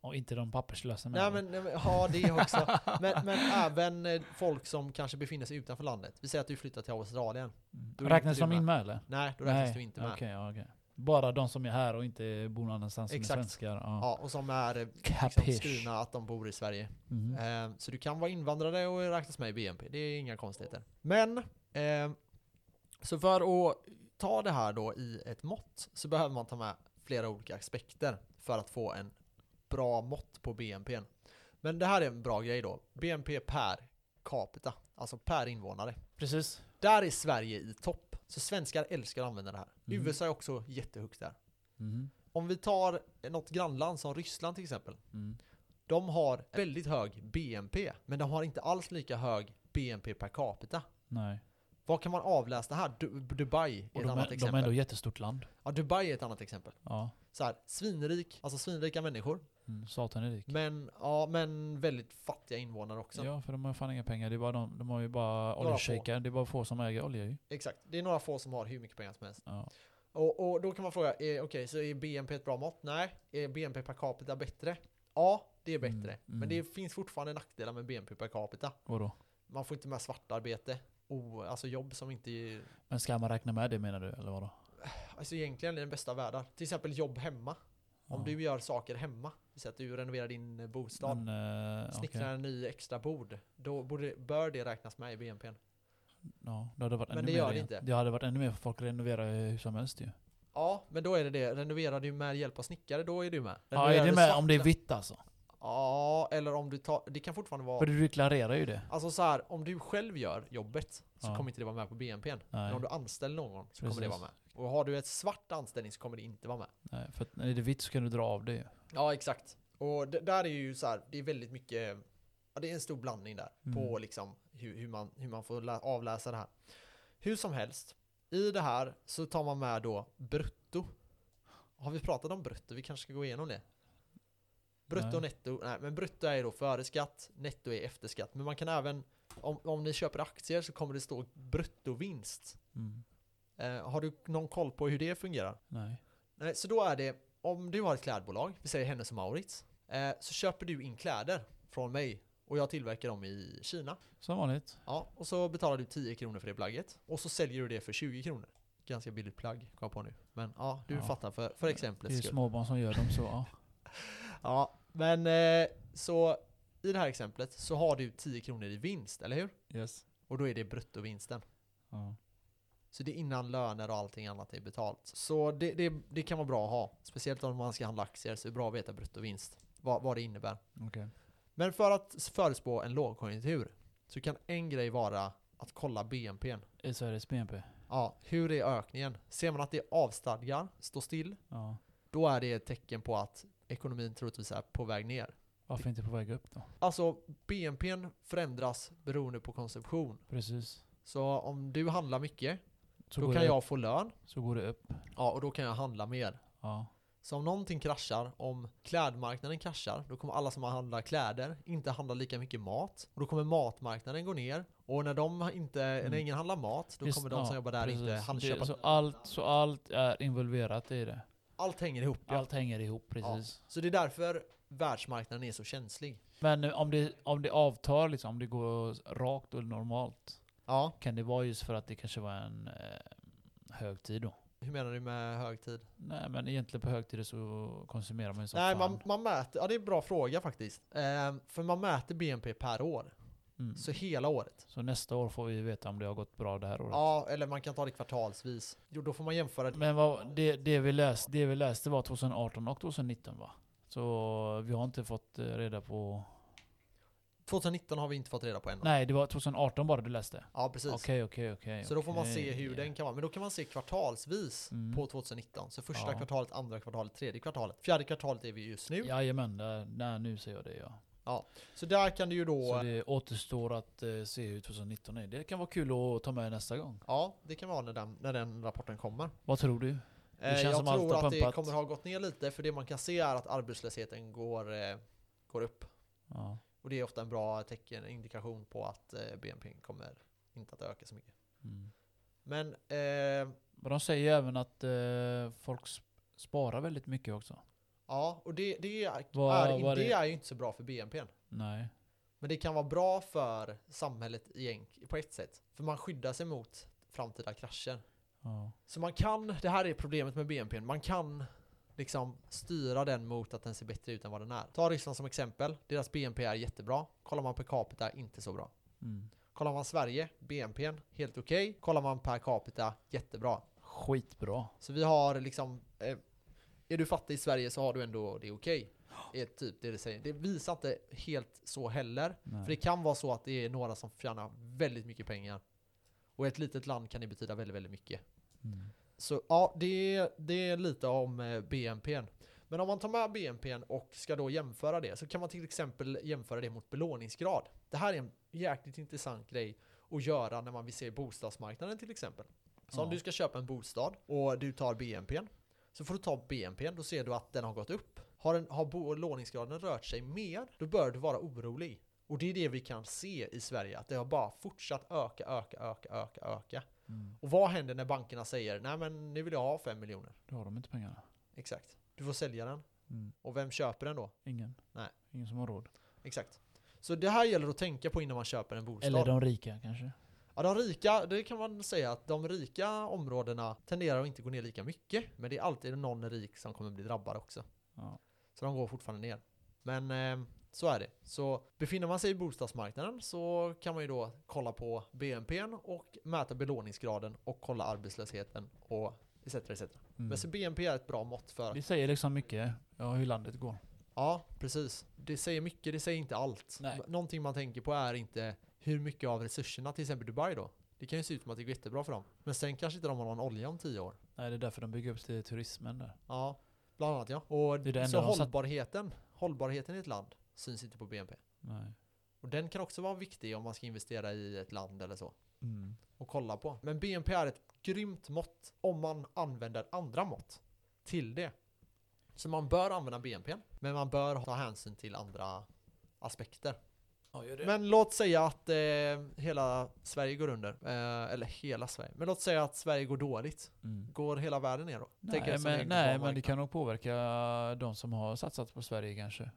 Speaker 2: Och inte de papperslösa
Speaker 1: Nej men, nej, men ja det också. Men, men även eh, folk som kanske befinner sig utanför landet. Vi säger att du flyttar till Australien.
Speaker 2: Mm. Räknas de in
Speaker 1: med.
Speaker 2: eller?
Speaker 1: Nej, då räknas du inte med.
Speaker 2: Ja, okej. Bara de som är här och inte bor någon annanstans som är svenskar? Ja.
Speaker 1: Ja, och som är eh, liksom, skrivna att de bor i Sverige.
Speaker 2: Mhm.
Speaker 1: Eh, så du kan vara invandrare och räknas med i BNP. Det är inga konstigheter. Men, eh, så för att ta det här då i ett mått så behöver man ta med flera olika aspekter för att få en bra mått på BNP. Men det här är en bra grej då. BNP per capita, alltså per invånare.
Speaker 2: Precis.
Speaker 1: Där är Sverige i topp. Så svenskar älskar att använda det här.
Speaker 2: Mhm.
Speaker 1: USA är också jättehögt där.
Speaker 2: Mhm.
Speaker 1: Om vi tar något grannland som Ryssland till exempel.
Speaker 2: Mm.
Speaker 1: De har väldigt hög BNP, men de har inte alls lika hög BNP per capita.
Speaker 2: Nej.
Speaker 1: Vad kan man avläsa det här? Du Dubai är
Speaker 2: Och
Speaker 1: ett
Speaker 2: de
Speaker 1: annat
Speaker 2: är, de
Speaker 1: exempel.
Speaker 2: är ändå jättestort land.
Speaker 1: Ja, Dubai är ett annat exempel.
Speaker 2: Ja.
Speaker 1: Så här, svinrik, alltså svinrika människor,
Speaker 2: Mm. Satan är rik.
Speaker 1: men, ja, men väldigt fattiga invånare också.
Speaker 2: Ja, för de har fan inga pengar. Det är bara de, de har ju bara oljeshejkar. Det är bara få som äger olja ju.
Speaker 1: Exakt, det är några få som har hur mycket pengar som helst.
Speaker 2: Ja.
Speaker 1: Och, och då kan man fråga, är- okej, så är BNP ett bra mått? Nej. Är BNP per capita bättre? Ja, det är bättre.
Speaker 2: Mm,
Speaker 1: Men
Speaker 2: mm.
Speaker 1: det finns fortfarande nackdelar med BNP per capita.
Speaker 2: Vadå?
Speaker 1: Man får inte med svartarbete, oh, alltså jobb som inte
Speaker 2: Men ska man räkna med det menar du, eller vadå?
Speaker 1: Alltså egentligen i den bästa av världar. Till exempel jobb hemma. Om
Speaker 2: Ja.
Speaker 1: du gör saker hemma. Så att du renoverar din eh, bostad.
Speaker 2: Men, eh,
Speaker 1: Snickrar
Speaker 2: okej.
Speaker 1: en ny extra bord. Då borde, bör det räknas med i BNP.
Speaker 2: Ja, det hade varit
Speaker 1: Men
Speaker 2: ännu
Speaker 1: det
Speaker 2: mer
Speaker 1: gör det
Speaker 2: det.
Speaker 1: inte.
Speaker 2: Det hade varit ännu mer för folk renoverar hur som helst ju.
Speaker 1: Ja, men då är det det. Renoverar du med hjälp av snickare, då är du med.
Speaker 2: Ja,
Speaker 1: Renoverar
Speaker 2: är det med om det är vitt alltså?
Speaker 1: Ja, eller om du tar... Det kan fortfarande vara...
Speaker 2: För du deklarerar ju det.
Speaker 1: Alltså så här, om du själv gör jobbet så
Speaker 2: Ja.
Speaker 1: kommer inte det vara med på BNP. Men
Speaker 2: Nej.
Speaker 1: om du anställer någon så kommer det
Speaker 2: Precis.
Speaker 1: vara med. Och har du ett svart anställning så kommer det inte vara med.
Speaker 2: Nej, för att är det vitt så kan du dra av det ju.
Speaker 1: Ja, exakt. Och det, där är ju så här, det är väldigt mycket, ja, det är en stor blandning där
Speaker 2: Mm.
Speaker 1: på liksom hur, hur, man, hur man får lä- avläsa det här. Hur som helst, i det här så tar man med då brutto. Har vi pratat om brutto? Vi kanske ska gå igenom det. Brutto
Speaker 2: Nej.
Speaker 1: och netto, nej men brutto är då före skatt, netto är efter skatt. Men man kan även, om, om ni köper aktier så kommer det stå bruttovinst.
Speaker 2: Mm.
Speaker 1: Eh, har du någon koll på hur det fungerar?
Speaker 2: Nej.
Speaker 1: Nej, så då är det om du har ett klädbolag, vi säger Hennes och Mauritz, eh, så köper du in kläder från mig och jag tillverkar dem i Kina.
Speaker 2: Som vanligt.
Speaker 1: Ja, och så betalar du 10 kronor för det plagget och så säljer du det för 20 kronor. Ganska billigt plagg, kom jag på nu. Men ja, du
Speaker 2: Ja.
Speaker 1: fattar för, för
Speaker 2: Det
Speaker 1: exemplets
Speaker 2: är
Speaker 1: skull.
Speaker 2: småbarn som gör dem så. Ja.
Speaker 1: Ja, men eh, så i det här exemplet så har du 10 kronor i vinst, eller hur?
Speaker 2: Yes.
Speaker 1: Och då är det bruttovinsten.
Speaker 2: Ja.
Speaker 1: Så det är innan löner och allting annat är betalt. Så det, det, det kan vara bra att ha. Speciellt om man ska handla aktier så är det bra att veta bruttovinst. Vad, vad det innebär.
Speaker 2: Okej.
Speaker 1: Men för att förutspå en lågkonjunktur så kan en grej vara att kolla BNP.
Speaker 2: Sveriges BNP.
Speaker 1: Ja, hur är ökningen? Ser man att det avstadgar, står still,
Speaker 2: Ja.
Speaker 1: då är det ett tecken på att ekonomin troligtvis är på väg ner.
Speaker 2: Varför inte på väg upp då?
Speaker 1: Alltså BNP förändras beroende på konsumtion.
Speaker 2: Precis.
Speaker 1: Så om du handlar mycket,
Speaker 2: Så,
Speaker 1: då kan jag
Speaker 2: upp,
Speaker 1: få lön.
Speaker 2: så går det upp.
Speaker 1: Ja, och då kan jag handla mer.
Speaker 2: Ja.
Speaker 1: Så om någonting kraschar, om klädmarknaden kraschar, då kommer alla som handlar kläder inte handla lika mycket mat. Och då kommer matmarknaden gå ner. Och när, de inte, när
Speaker 2: Mm.
Speaker 1: ingen handlar mat, då
Speaker 2: Just-
Speaker 1: kommer de som
Speaker 2: ja,
Speaker 1: jobbar där inte
Speaker 2: precis.
Speaker 1: handköpa.
Speaker 2: Det, så, allt, så allt är involverat i det.
Speaker 1: Allt hänger ihop. Ja.
Speaker 2: Allt hänger ihop precis.
Speaker 1: Så det är därför världsmarknaden är så känslig.
Speaker 2: Men om det, om det avtar, liksom, om det går rakt och normalt,
Speaker 1: Ja,
Speaker 2: kan det vara just för att det kanske var en eh, högtid då?
Speaker 1: hur menar du med högtid?
Speaker 2: Nej men egentligen på högtider så konsumerar man ju som
Speaker 1: Nej,
Speaker 2: fan.
Speaker 1: man, man mäter, ja det är en bra fråga faktiskt. Ehm, för man mäter BNP per år.
Speaker 2: Mm.
Speaker 1: Så hela året.
Speaker 2: Så nästa år får vi veta om det har gått bra det här året.
Speaker 1: Ja, eller man kan ta det kvartalsvis. Jo, då får man jämföra det.
Speaker 2: Men vad, det, det, vi läste, det vi läste var 2018 och 2019 va? Så vi har inte fått eh, reda på...
Speaker 1: 2019 har vi inte fått reda på än.
Speaker 2: Nej, det var 2018 bara du läste?
Speaker 1: Ja, precis.
Speaker 2: Okej, okej, okej.
Speaker 1: Så då får man se hur den kan vara. Men då kan man se kvartalsvis
Speaker 2: Mm.
Speaker 1: på 2019. Så första
Speaker 2: Ja.
Speaker 1: kvartalet, andra kvartalet, tredje kvartalet. Fjärde kvartalet är vi just nu.
Speaker 2: Jajamän, där, där, nu ser jag det ja.
Speaker 1: Så där kan du ju då...
Speaker 2: Så det återstår att eh, se hur 2019 är. Det kan vara kul att ta med nästa gång.
Speaker 1: Ja, det kan vara när den, när den rapporten kommer.
Speaker 2: Vad tror du?
Speaker 1: Eh,
Speaker 2: känns
Speaker 1: jag
Speaker 2: som allt
Speaker 1: tror att det kommer ha gått ner lite, för det man kan se är att arbetslösheten går, eh, går upp.
Speaker 2: Ja.
Speaker 1: Och det är ofta en bra tecken, indikation på att eh, BNP kommer inte att öka så mycket.
Speaker 2: Mm.
Speaker 1: Men eh,
Speaker 2: de säger även att eh, folk sp- sparar väldigt mycket också.
Speaker 1: ja, och det, det, är,
Speaker 2: Vad-
Speaker 1: är,
Speaker 2: vad
Speaker 1: det
Speaker 2: det-
Speaker 1: är ju inte så bra för BNP.
Speaker 2: Nej.
Speaker 1: Men det kan vara bra för samhället på ett sätt. För man skyddar sig mot framtida krascher.
Speaker 2: Ja.
Speaker 1: Så man kan, det här är problemet med BNP, man kan liksom styra den mot att den ser bättre ut än vad den är. Ta Ryssland som exempel, deras BNP är jättebra. Kollar man per capita, inte så bra.
Speaker 2: Mm.
Speaker 1: Kollar man Sverige, BNP, helt okej. Kollar man per capita, jättebra.
Speaker 2: Skitbra.
Speaker 1: Så vi har liksom, eh, är du fattig i Sverige så har du ändå det okej. Är typ det det säger. Det visar inte helt så heller.
Speaker 2: Nej.
Speaker 1: För det kan vara så att det är några som tjänar väldigt mycket pengar. Och i ett litet land kan det betyda väldigt, väldigt mycket.
Speaker 2: Mm.
Speaker 1: Så ja, det är, det är lite om eh, BNP. Men om man tar med BNP och ska då jämföra det så kan man till exempel jämföra det mot belåningsgrad. Det här är en jäkligt intressant grej att göra när man vill se bostadsmarknaden till exempel. Så om
Speaker 2: Ja.
Speaker 1: du ska köpa en bostad och du tar BNP så får du ta BNP, då ser du att den har gått upp. Har, den, har belåningsgraden rört sig mer, då bör du vara orolig. Och det är det vi kan se i Sverige, att det har bara fortsatt öka, öka, öka, öka, öka.
Speaker 2: Mm.
Speaker 1: Och vad händer när bankerna säger nej men nu vill jag ha 5 miljoner?
Speaker 2: Då har de inte pengarna.
Speaker 1: Exakt. Du får sälja den.
Speaker 2: Mm.
Speaker 1: Och vem köper den då?
Speaker 2: Ingen.
Speaker 1: Nej.
Speaker 2: Ingen som har råd.
Speaker 1: Exakt. Så det här gäller att tänka på innan man köper en bostad.
Speaker 2: Eller de rika kanske.
Speaker 1: Ja, de rika, det kan man säga att de rika områdena tenderar att inte gå ner lika mycket. Men det är alltid någon rik som kommer bli drabbad också.
Speaker 2: Ja.
Speaker 1: Så de går fortfarande ner. Men eh, så är det. Så befinner man sig i bostadsmarknaden så kan man ju då kolla på BNP och mäta belåningsgraden och kolla arbetslösheten och etc. etc.
Speaker 2: Mm.
Speaker 1: Men så BNP är ett bra mått för
Speaker 2: Det säger liksom mycket ja, hur landet går.
Speaker 1: Ja, precis. Det säger mycket, det säger inte allt.
Speaker 2: Nej.
Speaker 1: Någonting man tänker på är inte hur mycket av resurserna, till exempel Dubai då. Det kan ju se ut som att det går jättebra för dem. Men sen kanske inte de har någon olja om tio år.
Speaker 2: Nej, det är därför de bygger upp till turismen där.
Speaker 1: Ja, bland annat ja. Och
Speaker 2: Det är det
Speaker 1: så hållbarheten, hållbarheten i ett land syns inte på BNP.
Speaker 2: Nej.
Speaker 1: Och den kan också vara viktig om man ska investera i ett land eller så.
Speaker 2: Mm.
Speaker 1: Och kolla på. Men BNP är ett grymt mått om man använder andra mått till det. Så man bör använda BNP, men man bör ta hänsyn till andra aspekter.
Speaker 2: Ja.
Speaker 1: Men låt säga att eh, hela Sverige går under. Eh, eller hela Sverige. Men låt säga att Sverige går dåligt.
Speaker 2: Mm.
Speaker 1: Går hela världen ner då?
Speaker 2: Nej, men,
Speaker 1: en
Speaker 2: nej men det kan nog påverka de som har satsat på Sverige kanske.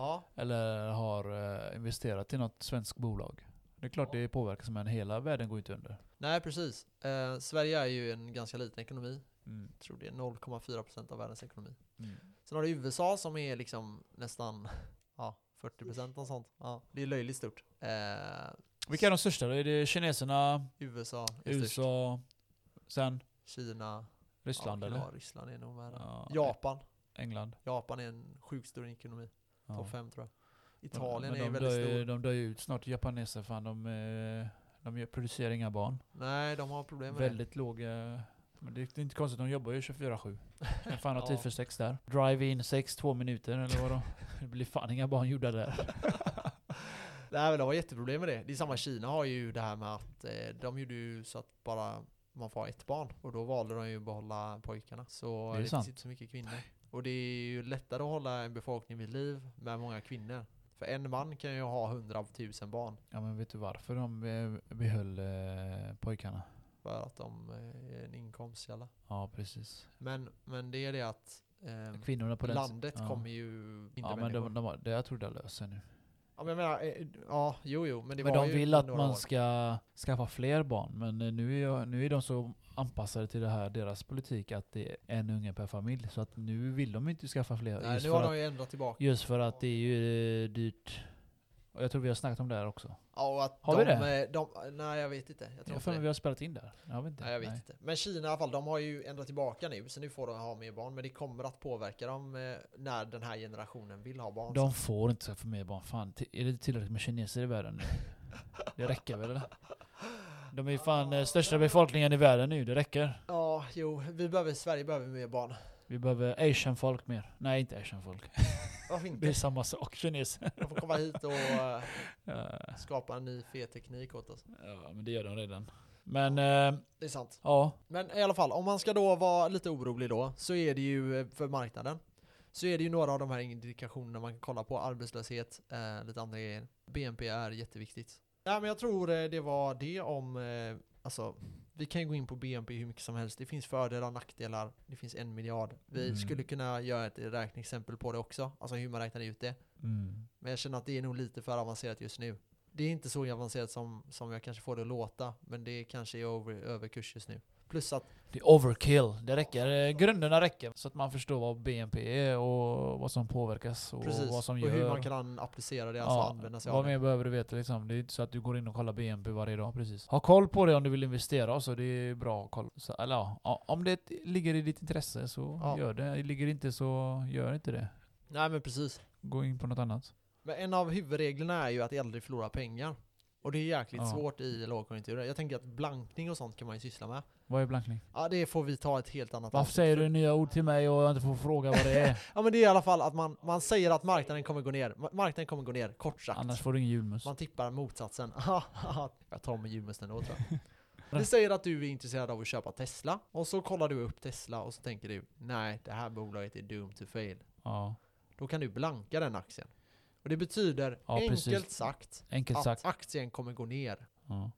Speaker 1: Ja,
Speaker 2: Eller har eh, investerat i något svenskt bolag. Det är klart
Speaker 1: Ja.
Speaker 2: det påverkas men hela världen går inte under.
Speaker 1: nej precis. Eh, Sverige är ju en ganska liten ekonomi.
Speaker 2: Mm.
Speaker 1: Jag tror det är 0,4% av världens ekonomi.
Speaker 2: Mm.
Speaker 1: Sen har du USA som är liksom nästan ja, 40% och sånt. Ja, det är löjligt stort. Eh,
Speaker 2: Vilka är de största då? Är det kineserna,
Speaker 1: USA.
Speaker 2: USA, sen
Speaker 1: Kina.
Speaker 2: Ryssland
Speaker 1: ja,
Speaker 2: eller?
Speaker 1: Ja, Ryssland är nog med.
Speaker 2: Ja,
Speaker 1: Japan.
Speaker 2: England.
Speaker 1: Japan är en sjukt stor ekonomi.
Speaker 2: Ja.
Speaker 1: Topp 5 tror jag.
Speaker 2: Men-
Speaker 1: Italien
Speaker 2: men
Speaker 1: är
Speaker 2: de
Speaker 1: väldigt
Speaker 2: dör,
Speaker 1: stor.
Speaker 2: De dör ju ut snart, japaneser. Fan, de, eh, de producerar inga barn.
Speaker 1: Nej, de har problem med det.
Speaker 2: Väldigt låga... Men det är inte konstigt, de jobbar ju 24-7. Vem fan har tid
Speaker 1: Ja.
Speaker 2: för sex där? Drive-in sex, två minuter eller vadå? Det blir fan inga barn gjorda där.
Speaker 1: Nej men de har jätteproblem med det. Det är samma Kina har ju det här med att eh, de gjorde ju så att bara man får ha ett barn. Och då valde de ju att behålla pojkarna. Så
Speaker 2: Det
Speaker 1: det, finns inte så mycket kvinnor. Och det är ju lättare att hålla en befolkning vid liv med många kvinnor. För en man kan ju ha hundratusen barn.
Speaker 2: Ja men vet du varför de eh, behöll eh, pojkarna?
Speaker 1: För att de eh, är en inkomstkälla.
Speaker 2: Ja precis.
Speaker 1: Men, men det är det att eh,
Speaker 2: Kvinnorna på den
Speaker 1: landet
Speaker 2: ja.
Speaker 1: kommer ju inte
Speaker 2: Ja men
Speaker 1: människor.
Speaker 2: de, de, har- det jag tror det löser nu.
Speaker 1: Ja men jag menar, eh, ja jo jo men det
Speaker 2: men
Speaker 1: var
Speaker 2: de vill att man
Speaker 1: år.
Speaker 2: ska skaffa fler barn. Men eh, nu är, nu är de så anpassade till det här, deras politik, att det är en unge per familj. Så att nu vill de inte skaffa fler.
Speaker 1: Nej nu har de ju ändrat tillbaka.
Speaker 2: just för att det är ju eh, dyrt. Och jag tror vi har snackat om det här också.
Speaker 1: Ja, och att
Speaker 2: Har
Speaker 1: de,
Speaker 2: vi det?
Speaker 1: De, nej jag vet inte. Jag tror
Speaker 2: Jag
Speaker 1: inte
Speaker 2: vi har spelat in där. Jag vet inte.
Speaker 1: Nej, jag vet inte. Men Kina i alla fall, de har ju ändrat tillbaka nu, så nu får de ha mer barn. Men det kommer att påverka dem eh, när den här generationen vill ha barn.
Speaker 2: De får inte skaffa mer barn. Fan, är det tillräckligt med kineser i världen nu? Det räcker väl eller? De är ju fan eh, största befolkningen i världen nu, det räcker.
Speaker 1: Ja, jo, vi behöver, Sverige behöver mer barn.
Speaker 2: Vi behöver asian folk mer. Nej, inte asian folk.
Speaker 1: Varför
Speaker 2: Det är
Speaker 1: inte?
Speaker 2: samma sak, kineser.
Speaker 1: De får komma hit och
Speaker 2: Ja,
Speaker 1: skapa en ny fet teknik åt oss.
Speaker 2: ja, men det gör de redan. Men, eh,
Speaker 1: Det är sant.
Speaker 2: ja.
Speaker 1: Men i alla fall, om man ska då vara lite orolig då, så är det ju eh, för marknaden. Så är det ju några av de här indikationerna man kan kolla på. Arbetslöshet, eh, lite andra grejer. BNP är jätteviktigt. Ja, men jag tror det var det om, alltså, vi kan gå in på BNP hur mycket som helst. Det finns fördelar och nackdelar. Det finns en miljard. Vi
Speaker 2: Mm.
Speaker 1: skulle kunna göra ett räkneexempel på det också, alltså hur man räknar ut det.
Speaker 2: Mm.
Speaker 1: Men jag känner att det är nog lite för avancerat just nu. Det är inte så avancerat som, som jag kanske får det att låta, men det kanske är över, överkurs just nu. Plus att
Speaker 2: Det är overkill. Det räcker. Eh, Grunderna räcker. Så att man förstår vad BNP är och vad som påverkas och
Speaker 1: Precis,
Speaker 2: vad som
Speaker 1: och
Speaker 2: gör.
Speaker 1: hur man kan applicera det, alltså använda sig av
Speaker 2: vad mer behöver du veta liksom. Det är inte så att du går in och kollar BNP varje dag precis. Ha koll på det om du vill investera så det är bra koll. Så, eller ja, ja, om det ligger i ditt intresse så
Speaker 1: Ja.
Speaker 2: gör det. Ligger det inte så gör inte det.
Speaker 1: Nej men precis.
Speaker 2: Gå in på något annat.
Speaker 1: Men en av huvudreglerna är ju att äldre förlorar pengar. Och det är jäkligt
Speaker 2: Ja.
Speaker 1: svårt i lågkonjunkturer. Jag tänker att blankning och sånt kan man ju syssla med.
Speaker 2: Vad är blankning?
Speaker 1: Ja det får vi ta ett helt annat
Speaker 2: Varför säger du nya ord till mig och jag inte får fråga vad det är?
Speaker 1: Ja men det är i alla fall att man, man säger att marknaden kommer gå ner. Ma- Marknaden kommer gå ner, kort sagt.
Speaker 2: Annars får du ingen julmust.
Speaker 1: Man tippar motsatsen. jag tar med julmusten då tror jag. Vi säger att du är intresserad av att köpa Tesla, och så kollar du upp Tesla och så tänker du Nej, det här bolaget är doomed to fail.
Speaker 2: Ja,
Speaker 1: Då kan du blanka den aktien. Och det betyder,
Speaker 2: Ja,
Speaker 1: enkelt sagt,
Speaker 2: enkelt
Speaker 1: att
Speaker 2: sagt.
Speaker 1: aktien kommer gå ner.
Speaker 2: Ja.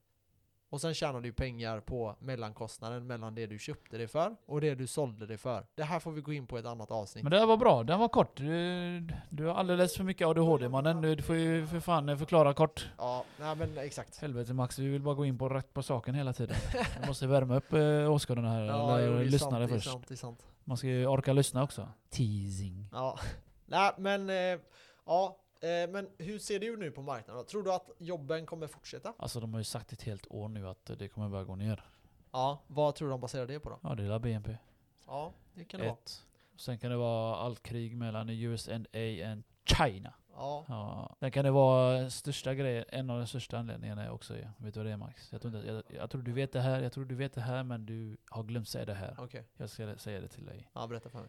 Speaker 1: Och sen tjänar du pengar på mellankostnaden mellan det du köpte det för och det du sålde det för. Det här får vi gå in på i ett annat avsnitt.
Speaker 2: Men det här var bra, den var kort. Du, du har alldeles för mycket ADHD mannen. Du får ju för fan förklara kort.
Speaker 1: Ja, nej men exakt.
Speaker 2: Helvete Max, vi vill bara gå in på rätt på saken hela tiden. Vi måste värma upp eh, åskådarna här,
Speaker 1: Ja, jo,
Speaker 2: eller
Speaker 1: sant,
Speaker 2: lyssnare först.
Speaker 1: sant, det är sant.
Speaker 2: Man ska ju orka lyssna också. Teasing.
Speaker 1: Ja, nej men eh, ja, men hur ser ut nu på marknaden? Tror du att jobben kommer fortsätta?
Speaker 2: Alltså de har ju sagt ett helt år nu att det kommer börja gå ner.
Speaker 1: Ja, vad tror du de baserar det på då?
Speaker 2: Ja, det är BNP.
Speaker 1: Ja, det kan det vara.
Speaker 2: Ett. Sen kan det vara allt krig mellan USA och China.
Speaker 1: Ja,
Speaker 2: Ja. Sen kan det vara största grejen, en av de största anledningarna också, ja. vet du vad det är Max? Jag tror, inte, jag, jag tror du vet det här, jag tror du vet det här men du har glömt säga det här.
Speaker 1: okej.
Speaker 2: Jag ska säga det till dig.
Speaker 1: Ja, berätta för mig.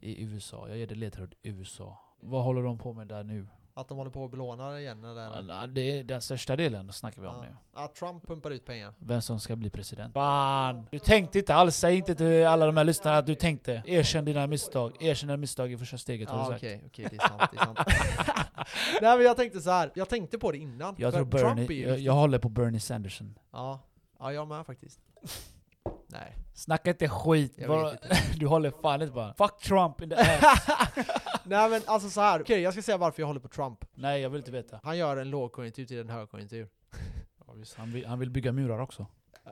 Speaker 2: I USA, jag ger dig ledtråd USA. Vad håller de på med där nu?
Speaker 1: Att de håller på att belåna igen eller?
Speaker 2: Ja, Det är den största delen snackar vi om
Speaker 1: Ja.
Speaker 2: nu.
Speaker 1: Ja, Trump pumpar ut pengar.
Speaker 2: Vem som ska bli president. Fan! Du tänkte inte alls, säg inte till alla de här lyssnarna att du tänkte. Erkänn dina misstag. Erkänn dina misstag i första steget har
Speaker 1: Ja
Speaker 2: du
Speaker 1: okej,
Speaker 2: sagt.
Speaker 1: okej det är sant. Det är sant. Nej men jag tänkte så här. jag tänkte på det innan.
Speaker 2: Jag tror Bernie, jag, jag håller på Bernie Sanderson.
Speaker 1: Ja, ja jag med faktiskt. Nej,
Speaker 2: Snacka inte skit, bara,
Speaker 1: inte.
Speaker 2: du håller fan inte bara Fuck Trump in the ass!
Speaker 1: Nej men alltså så här. okej jag ska säga varför jag håller på Trump.
Speaker 2: Nej jag vill inte veta.
Speaker 1: Han gör en lågkonjunktur till en högkonjunktur.
Speaker 2: Han vill, han vill bygga murar också.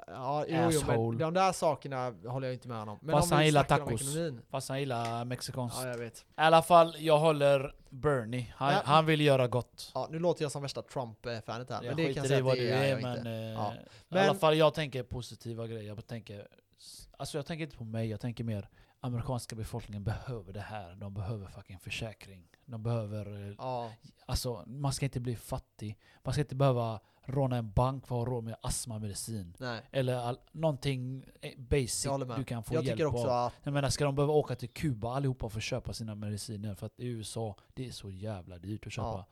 Speaker 1: Ja, jo, jo, men de där sakerna håller jag inte med honom. Men
Speaker 2: Fast han gillar tacos. Fast han gillar mexikanskt.
Speaker 1: Ja, jag vet.
Speaker 2: I alla fall, jag håller Bernie. Han,
Speaker 1: Ja.
Speaker 2: han vill göra gott.
Speaker 1: Ja, nu låter jag som värsta Trump-fanet här.
Speaker 2: Jag
Speaker 1: Men det kan jag
Speaker 2: i vad
Speaker 1: det
Speaker 2: du
Speaker 1: är
Speaker 2: är men... eh,
Speaker 1: Ja.
Speaker 2: I
Speaker 1: Men-
Speaker 2: alla fall jag tänker positiva grejer. Jag tänker... Alltså jag tänker inte på mig, jag tänker mer amerikanska befolkningen behöver det här. De behöver fucking försäkring. De behöver... eh,
Speaker 1: Ja,
Speaker 2: Alltså man ska inte bli fattig. Man ska inte behöva råna en bank för att ha råd med astmamedicin.
Speaker 1: nej.
Speaker 2: Eller all, någonting eh, basic du kan få
Speaker 1: Jag
Speaker 2: hjälp
Speaker 1: också
Speaker 2: av.
Speaker 1: att
Speaker 2: Jag menar, ska de behöva åka till Kuba allihopa för att köpa sina mediciner? För att i USA, det är så jävla dyrt att köpa
Speaker 1: Ja.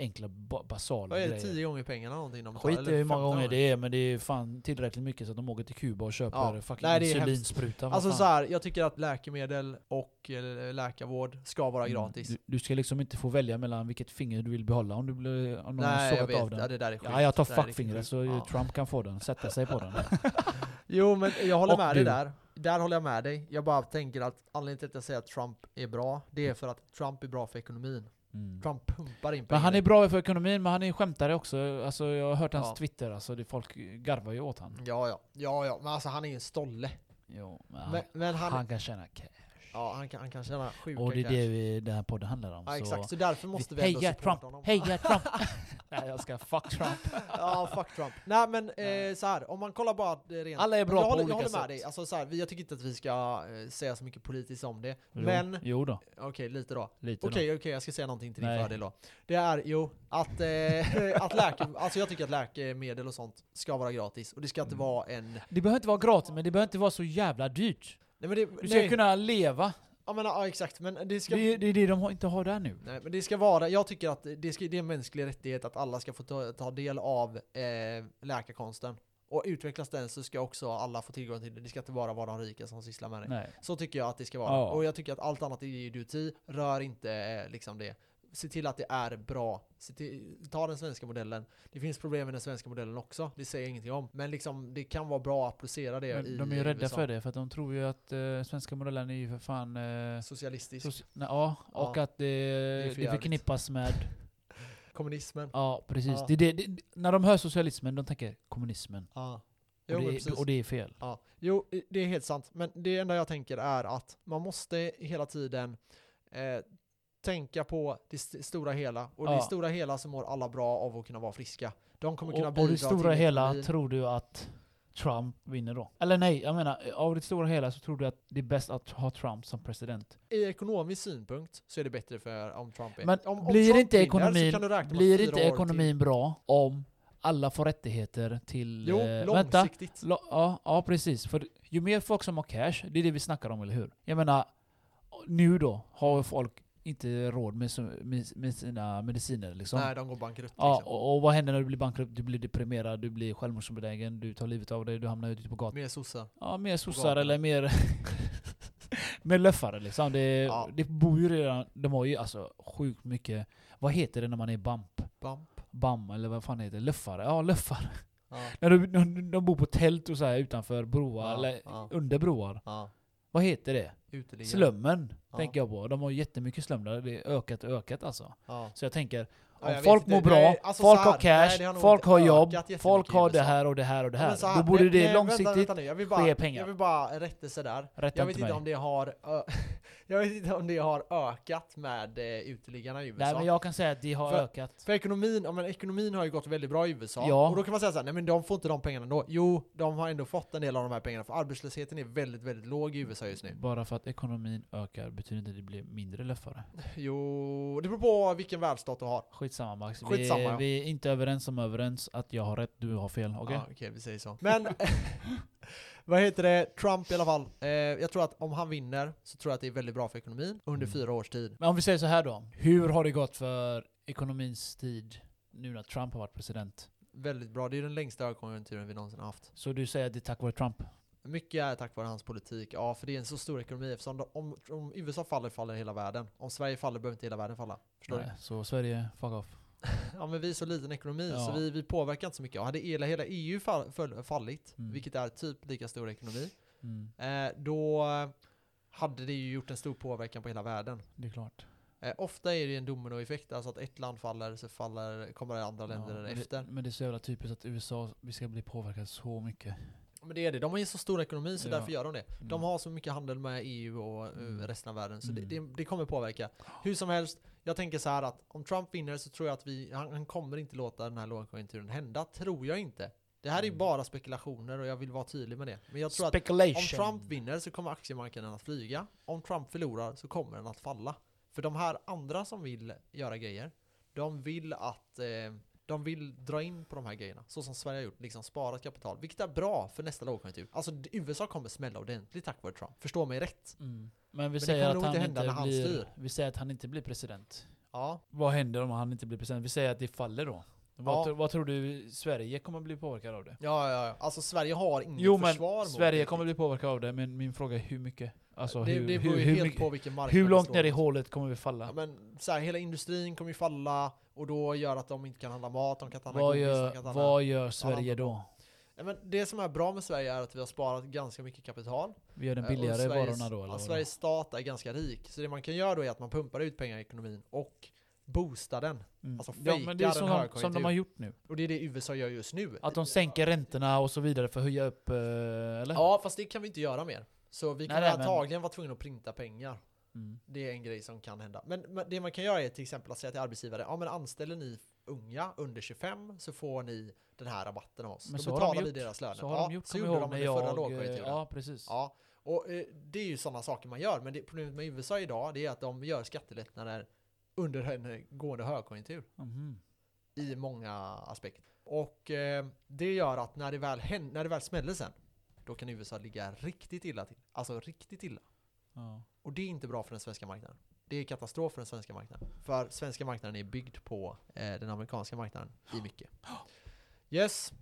Speaker 2: Enkla ba basala
Speaker 1: vad är det,
Speaker 2: grejer.
Speaker 1: 10 gånger pengarna någonting de?
Speaker 2: Skit i hur många
Speaker 1: 15
Speaker 2: gånger det är, men det är fan tillräckligt mycket så att de åker till Kuba och köper
Speaker 1: Ja.
Speaker 2: fucking
Speaker 1: Nej,
Speaker 2: insulinspruta.
Speaker 1: Alltså så här, jag tycker att läkemedel och eh, läkarvård ska vara
Speaker 2: Mm,
Speaker 1: gratis.
Speaker 2: Du, du ska liksom inte få välja mellan vilket finger du vill behålla om du blir om någon
Speaker 1: Nej, jag vet.
Speaker 2: av den.
Speaker 1: Ja, det där är skit.
Speaker 2: Ja, jag tar fuckfingret så
Speaker 1: Ja.
Speaker 2: Trump kan få den, sätta sig på den.
Speaker 1: Jo, men jag håller
Speaker 2: Och
Speaker 1: med
Speaker 2: du.
Speaker 1: dig där. Där håller jag med dig. Jag bara tänker att anledningen till att jag säger att Trump är bra, det är för att Trump är bra för ekonomin.
Speaker 2: Mm.
Speaker 1: Trump pumpar in
Speaker 2: Men
Speaker 1: pengar.
Speaker 2: han är bra för ekonomin, men han är skämtare också. Alltså, jag har hört hans
Speaker 1: Ja.
Speaker 2: Twitter, alltså, det, folk garvar ju åt han.
Speaker 1: Ja, ja. Ja, ja. Men alltså han är ju en stolle.
Speaker 2: Jo, men
Speaker 1: Men,
Speaker 2: han,
Speaker 1: men han,
Speaker 2: han kan tjäna cash.
Speaker 1: ja, han, kan, han kan tjäna sjuka
Speaker 2: Och det är
Speaker 1: cash.
Speaker 2: det vi, den här podden handlar om.
Speaker 1: Ja, exakt. Så därför måste vi
Speaker 2: Heja
Speaker 1: ändå supporta
Speaker 2: Trump!
Speaker 1: honom.
Speaker 2: Heja Trump! Nej jag ska fuck Trump.
Speaker 1: Ja, fuck Trump. Nej men eh, så här, om man kollar bara det rent...
Speaker 2: Alla är bra
Speaker 1: jag
Speaker 2: på
Speaker 1: håller,
Speaker 2: olika
Speaker 1: Jag håller med
Speaker 2: sätt.
Speaker 1: dig. Alltså, så här, jag tycker inte att vi ska eh, säga så mycket politiskt om det.
Speaker 2: Jo,
Speaker 1: Men,
Speaker 2: Jo då,
Speaker 1: okej lite då.
Speaker 2: lite
Speaker 1: Okej, okej, jag ska säga någonting till din
Speaker 2: Nej.
Speaker 1: fördel då. Det är, jo, att, eh, att läke, alltså jag tycker att läkemedel och sånt ska vara gratis. Och det ska inte
Speaker 2: Mm.
Speaker 1: vara en...
Speaker 2: Det behöver inte vara gratis, men det behöver inte vara så jävla dyrt.
Speaker 1: Nej det,
Speaker 2: Du ska
Speaker 1: nej,
Speaker 2: kunna leva.
Speaker 1: Ja, men, ja exakt, men det ska...
Speaker 2: Det är det, är det de har- inte har där nu.
Speaker 1: Nej, men det ska vara, jag tycker att det, ska, det är en mänsklig rättighet att alla ska få ta, ta del av eh, läkarkonsten. Och utvecklas den så ska också alla få tillgång till det. Det ska inte bara vara de rika som sysslar med det.
Speaker 2: Nej.
Speaker 1: Så tycker jag att det ska vara.
Speaker 2: Ja.
Speaker 1: Och jag tycker att allt annat är idioti. Rör inte eh, liksom det. Se till att det är bra. Till, ta den svenska modellen. Det finns problem med den svenska modellen också. Det säger jag ingenting om. Men liksom, det kan vara bra att applicera det i
Speaker 2: Men de är ju rädda
Speaker 1: USA.
Speaker 2: för det, för att de tror ju att eh, svenska modellen är ju för fan... Eh,
Speaker 1: Socialistisk.
Speaker 2: soci- nej, ja, och
Speaker 1: Ja.
Speaker 2: att det,
Speaker 1: är för
Speaker 2: det
Speaker 1: jävligt.
Speaker 2: förknippas med...
Speaker 1: Kommunismen.
Speaker 2: Ja, precis.
Speaker 1: Ja.
Speaker 2: Det, är det, det, när de hör socialismen, de tänker kommunismen.
Speaker 1: Ja.
Speaker 2: Och,
Speaker 1: Jo, men
Speaker 2: det,
Speaker 1: precis.
Speaker 2: och det är fel.
Speaker 1: Ja, jo, det är helt sant. Men det enda jag tänker är att man måste hela tiden eh, tänka på det st- stora hela. Och
Speaker 2: Ja.
Speaker 1: det stora hela så mår alla bra av att kunna vara friska. De kommer kunna
Speaker 2: Och,
Speaker 1: bidra
Speaker 2: och det stora hela,
Speaker 1: ekonomin.
Speaker 2: tror du att Trump vinner då? Eller nej, jag menar, av det stora hela så tror du att det är bäst att ha Trump som president?
Speaker 1: I ekonomisk synpunkt så är det bättre för om Trump är...
Speaker 2: Men
Speaker 1: om, om
Speaker 2: blir
Speaker 1: Trump
Speaker 2: inte ekonomin, blir inte ekonomin bra om alla får rättigheter till...
Speaker 1: Jo,
Speaker 2: eh, vänta,
Speaker 1: långsiktigt.
Speaker 2: Lo- ja, ja, precis. För ju mer folk som har cash, det är det vi snackar om, eller hur? Jag menar, nu då har folk inte råd med, med, sina mediciner liksom.
Speaker 1: Nej, de går bankrutt
Speaker 2: Ja,
Speaker 1: liksom.
Speaker 2: och, och vad händer när du blir bankrutt? Du blir deprimerad, du blir självmordsbenägen, du tar livet av dig, du hamnar ute på gatan.
Speaker 1: Mer sossar.
Speaker 2: Ja, mer sossar eller mer... mer löffare liksom. Det,
Speaker 1: Ja.
Speaker 2: det bor ju redan... De har ju alltså sjukt mycket... Vad heter det när man är bamp?
Speaker 1: Bump.
Speaker 2: Bam, eller vad fan heter det? Löffare? Ja, löffare.
Speaker 1: Ja.
Speaker 2: När de, de, de bor på tält och så här utanför broar,
Speaker 1: Ja,
Speaker 2: eller under broar.
Speaker 1: Ja.
Speaker 2: Vad heter det?
Speaker 1: Uteliggare.
Speaker 2: Slummen,
Speaker 1: Ja.
Speaker 2: tänker jag på. De har jättemycket slum där, det är ökat och ökat alltså.
Speaker 1: Ja.
Speaker 2: Så jag tänker,
Speaker 1: Ja,
Speaker 2: om
Speaker 1: jag
Speaker 2: folk mår bra,
Speaker 1: Nej, alltså
Speaker 2: folk
Speaker 1: så
Speaker 2: har
Speaker 1: här,
Speaker 2: cash,
Speaker 1: nej, har
Speaker 2: folk har jobb, folk har det här och det här och det
Speaker 1: Ja,
Speaker 2: här.
Speaker 1: så här,
Speaker 2: Då borde
Speaker 1: nej,
Speaker 2: det långsiktigt
Speaker 1: Vänta, vänta nu. Jag vill bara,
Speaker 2: ske pengar.
Speaker 1: Jag vill bara rättelse där.
Speaker 2: rätta
Speaker 1: Jag vet
Speaker 2: inte
Speaker 1: inte
Speaker 2: mig.
Speaker 1: om det har... jag vet inte om det har ökat med eh, uteliggarna i USA.
Speaker 2: Nej men jag kan säga att det har
Speaker 1: För-
Speaker 2: ökat.
Speaker 1: För ekonomin, ja, men ekonomin har ju gått väldigt bra i USA.
Speaker 2: Ja.
Speaker 1: Och då kan man säga så här, nej men de får inte de pengarna ändå. Jo, de har ändå fått en del av de här pengarna. För arbetslösheten är väldigt, väldigt låg i USA just nu.
Speaker 2: Bara för att ekonomin ökar betyder inte att det blir mindre löffare.
Speaker 1: Jo, det beror på vilken världsstat du har.
Speaker 2: Skitsamma Max.
Speaker 1: Skitsamma,
Speaker 2: vi,
Speaker 1: ja.
Speaker 2: vi är inte överens om överens att jag har rätt, du har fel. Okej?
Speaker 1: Ja, okej, vi säger så. Men, vad heter det? Trump i alla fall. Eh, jag tror att om han vinner så tror jag att det är väldigt bra för ekonomin under
Speaker 2: Mm.
Speaker 1: fyra års tid.
Speaker 2: Men om vi säger så här då. Hur har det gått för ekonomins tid nu när Trump har varit president.
Speaker 1: Väldigt bra. Det är den längsta högkonjunkturen vi någonsin har haft.
Speaker 2: Så du säger att det är tack vare Trump?
Speaker 1: Mycket är tack vare hans politik. Ja, för det är en så stor ekonomi. Eftersom de, om, om USA faller, faller hela världen. Om Sverige faller behöver inte hela världen falla. Förstår
Speaker 2: Nej, så Sverige, fuck off.
Speaker 1: Ja, men vi är så liten ekonomi,
Speaker 2: Ja.
Speaker 1: så vi, vi påverkar inte så mycket. Och hade hela, hela EU fall, fall, fallit,
Speaker 2: Mm.
Speaker 1: vilket är typ lika stor ekonomi,
Speaker 2: Mm,
Speaker 1: eh, då hade det ju gjort en stor påverkan på hela världen.
Speaker 2: det är klart.
Speaker 1: Eh, ofta är det en dominoeffekt, alltså att ett land faller så faller, kommer andra länder
Speaker 2: Ja, men
Speaker 1: efter.
Speaker 2: Det, men det är så jävla typiskt att USA, vi ska bli påverkade så mycket.
Speaker 1: Men det är det, de har ju så stor ekonomi så
Speaker 2: Ja.
Speaker 1: därför gör de det. De
Speaker 2: Mm.
Speaker 1: har så mycket handel med EU och eh,
Speaker 2: Mm.
Speaker 1: resten av världen, så
Speaker 2: Mm.
Speaker 1: det, det, kommer påverka. Hur som helst, jag tänker så här att om Trump vinner så tror jag att vi, han, han kommer inte låta den här lågkonjunkturen hända, tror jag inte. Det här är
Speaker 2: Mm.
Speaker 1: bara spekulationer och jag vill vara tydlig med det. Men jag tror att om Trump vinner så kommer aktiemarknaden att flyga. Om Trump förlorar så kommer den att falla. För de här andra som vill göra grejer, de vill att eh, de vill dra in på de här grejerna. Så som Sverige har gjort, liksom sparat kapital. Vilket är bra för nästa lågkonjunktur. Alltså USA kommer smälla ordentligt tack vare Trump. Förstå mig rätt.
Speaker 2: Mm. Men vi
Speaker 1: det
Speaker 2: säger att han
Speaker 1: inte han
Speaker 2: blir,
Speaker 1: styr.
Speaker 2: Vi säger att han inte blir president.
Speaker 1: Ja,
Speaker 2: Vad händer om han inte blir president? Vi säger att det faller då. Vad,
Speaker 1: Ja.
Speaker 2: vad tror du Sverige kommer bli påverkad av det?
Speaker 1: ja, ja. ja. Alltså Sverige har inget
Speaker 2: Jo men
Speaker 1: försvar mot
Speaker 2: Sverige
Speaker 1: det.
Speaker 2: kommer bli påverkad av det, men min fråga är hur mycket? Alltså
Speaker 1: det,
Speaker 2: hur,
Speaker 1: det beror ju
Speaker 2: hur,
Speaker 1: helt
Speaker 2: mycket,
Speaker 1: på vilken marknad
Speaker 2: hur långt ner i hålet kommer vi falla?
Speaker 1: Ja, men så här, hela industrin kommer ju falla och då gör att de inte kan handla mat, de kan inte handla
Speaker 2: vad,
Speaker 1: godis, de
Speaker 2: gör,
Speaker 1: kan inte handla...
Speaker 2: vad gör Sverige då?
Speaker 1: Ja, men det som är bra med Sverige är att vi har sparat ganska mycket kapital.
Speaker 2: Vi gör den
Speaker 1: Eh,
Speaker 2: billigare
Speaker 1: Sveriges-
Speaker 2: varorna då? Eller?
Speaker 1: Sveriges stat är ganska rik. Så det man kan göra då är att man pumpar ut pengar i ekonomin och boostar den.
Speaker 2: Mm.
Speaker 1: alltså
Speaker 2: ja, men det är
Speaker 1: fejkar
Speaker 2: som, som
Speaker 1: högkonjunktur.
Speaker 2: de har gjort nu.
Speaker 1: Och det är det USA gör just nu.
Speaker 2: Att de sänker räntorna och så vidare för att höja upp, eh, eller?
Speaker 1: Ja, fast det kan vi inte göra mer. Så vi
Speaker 2: Nej,
Speaker 1: kommer
Speaker 2: nej, men-
Speaker 1: antagligen vara tvungna att printa pengar.
Speaker 2: Mm.
Speaker 1: Det är en grej som kan hända. Men, men det man kan göra är till exempel att säga till arbetsgivare, ja men anställer ni unga under 25 så får ni den här rabatten av oss.
Speaker 2: Men
Speaker 1: Då
Speaker 2: så
Speaker 1: betalar vi deras löner.
Speaker 2: Så har
Speaker 1: ja,
Speaker 2: de gjort,
Speaker 1: så gjorde de
Speaker 2: när
Speaker 1: förra
Speaker 2: jag... eh,
Speaker 1: lågkonjunkturen.
Speaker 2: Ja, precis.
Speaker 1: Ja, och eh, det är ju sådana saker man gör. Men det, problemet med USA idag det är att de gör skattelättnader under en gående högkonjunktur
Speaker 2: Mhm.
Speaker 1: i många aspekter. Och eh, det gör att när det, väl hän- när det väl smäller sen, då kan USA ligga riktigt illa till. Alltså riktigt illa.
Speaker 2: Ja.
Speaker 1: Och det är inte bra för den svenska marknaden. Det är katastrof för den svenska marknaden. För svenska marknaden är byggd på eh, den amerikanska marknaden i mycket. Yes.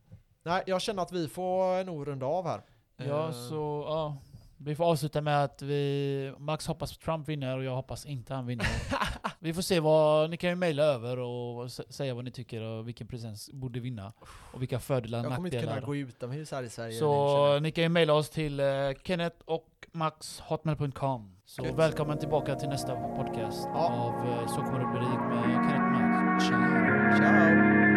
Speaker 1: Nej, jag känner att vi får nog runda av här.
Speaker 2: Ja,
Speaker 1: Eh,
Speaker 2: så ja. Vi får avsluta med att vi, Max hoppas Trump vinner och jag hoppas inte han vinner. vi får se vad, ni kan ju mejla över och säga vad ni tycker och vilken president borde vinna. Och vilka fördelar och
Speaker 1: Jag kommer inte kunna
Speaker 2: nackdelar.
Speaker 1: gå utomhus här i Sverige.
Speaker 2: Så ni kan ju mejla oss till eh, Kenneth och Max hotmail.com. Så
Speaker 1: Gött.
Speaker 2: välkommen tillbaka till nästa podcast
Speaker 1: Ja.
Speaker 2: av eh, Så kommer det bli med Kenneth Max. Ciao!
Speaker 1: Ciao!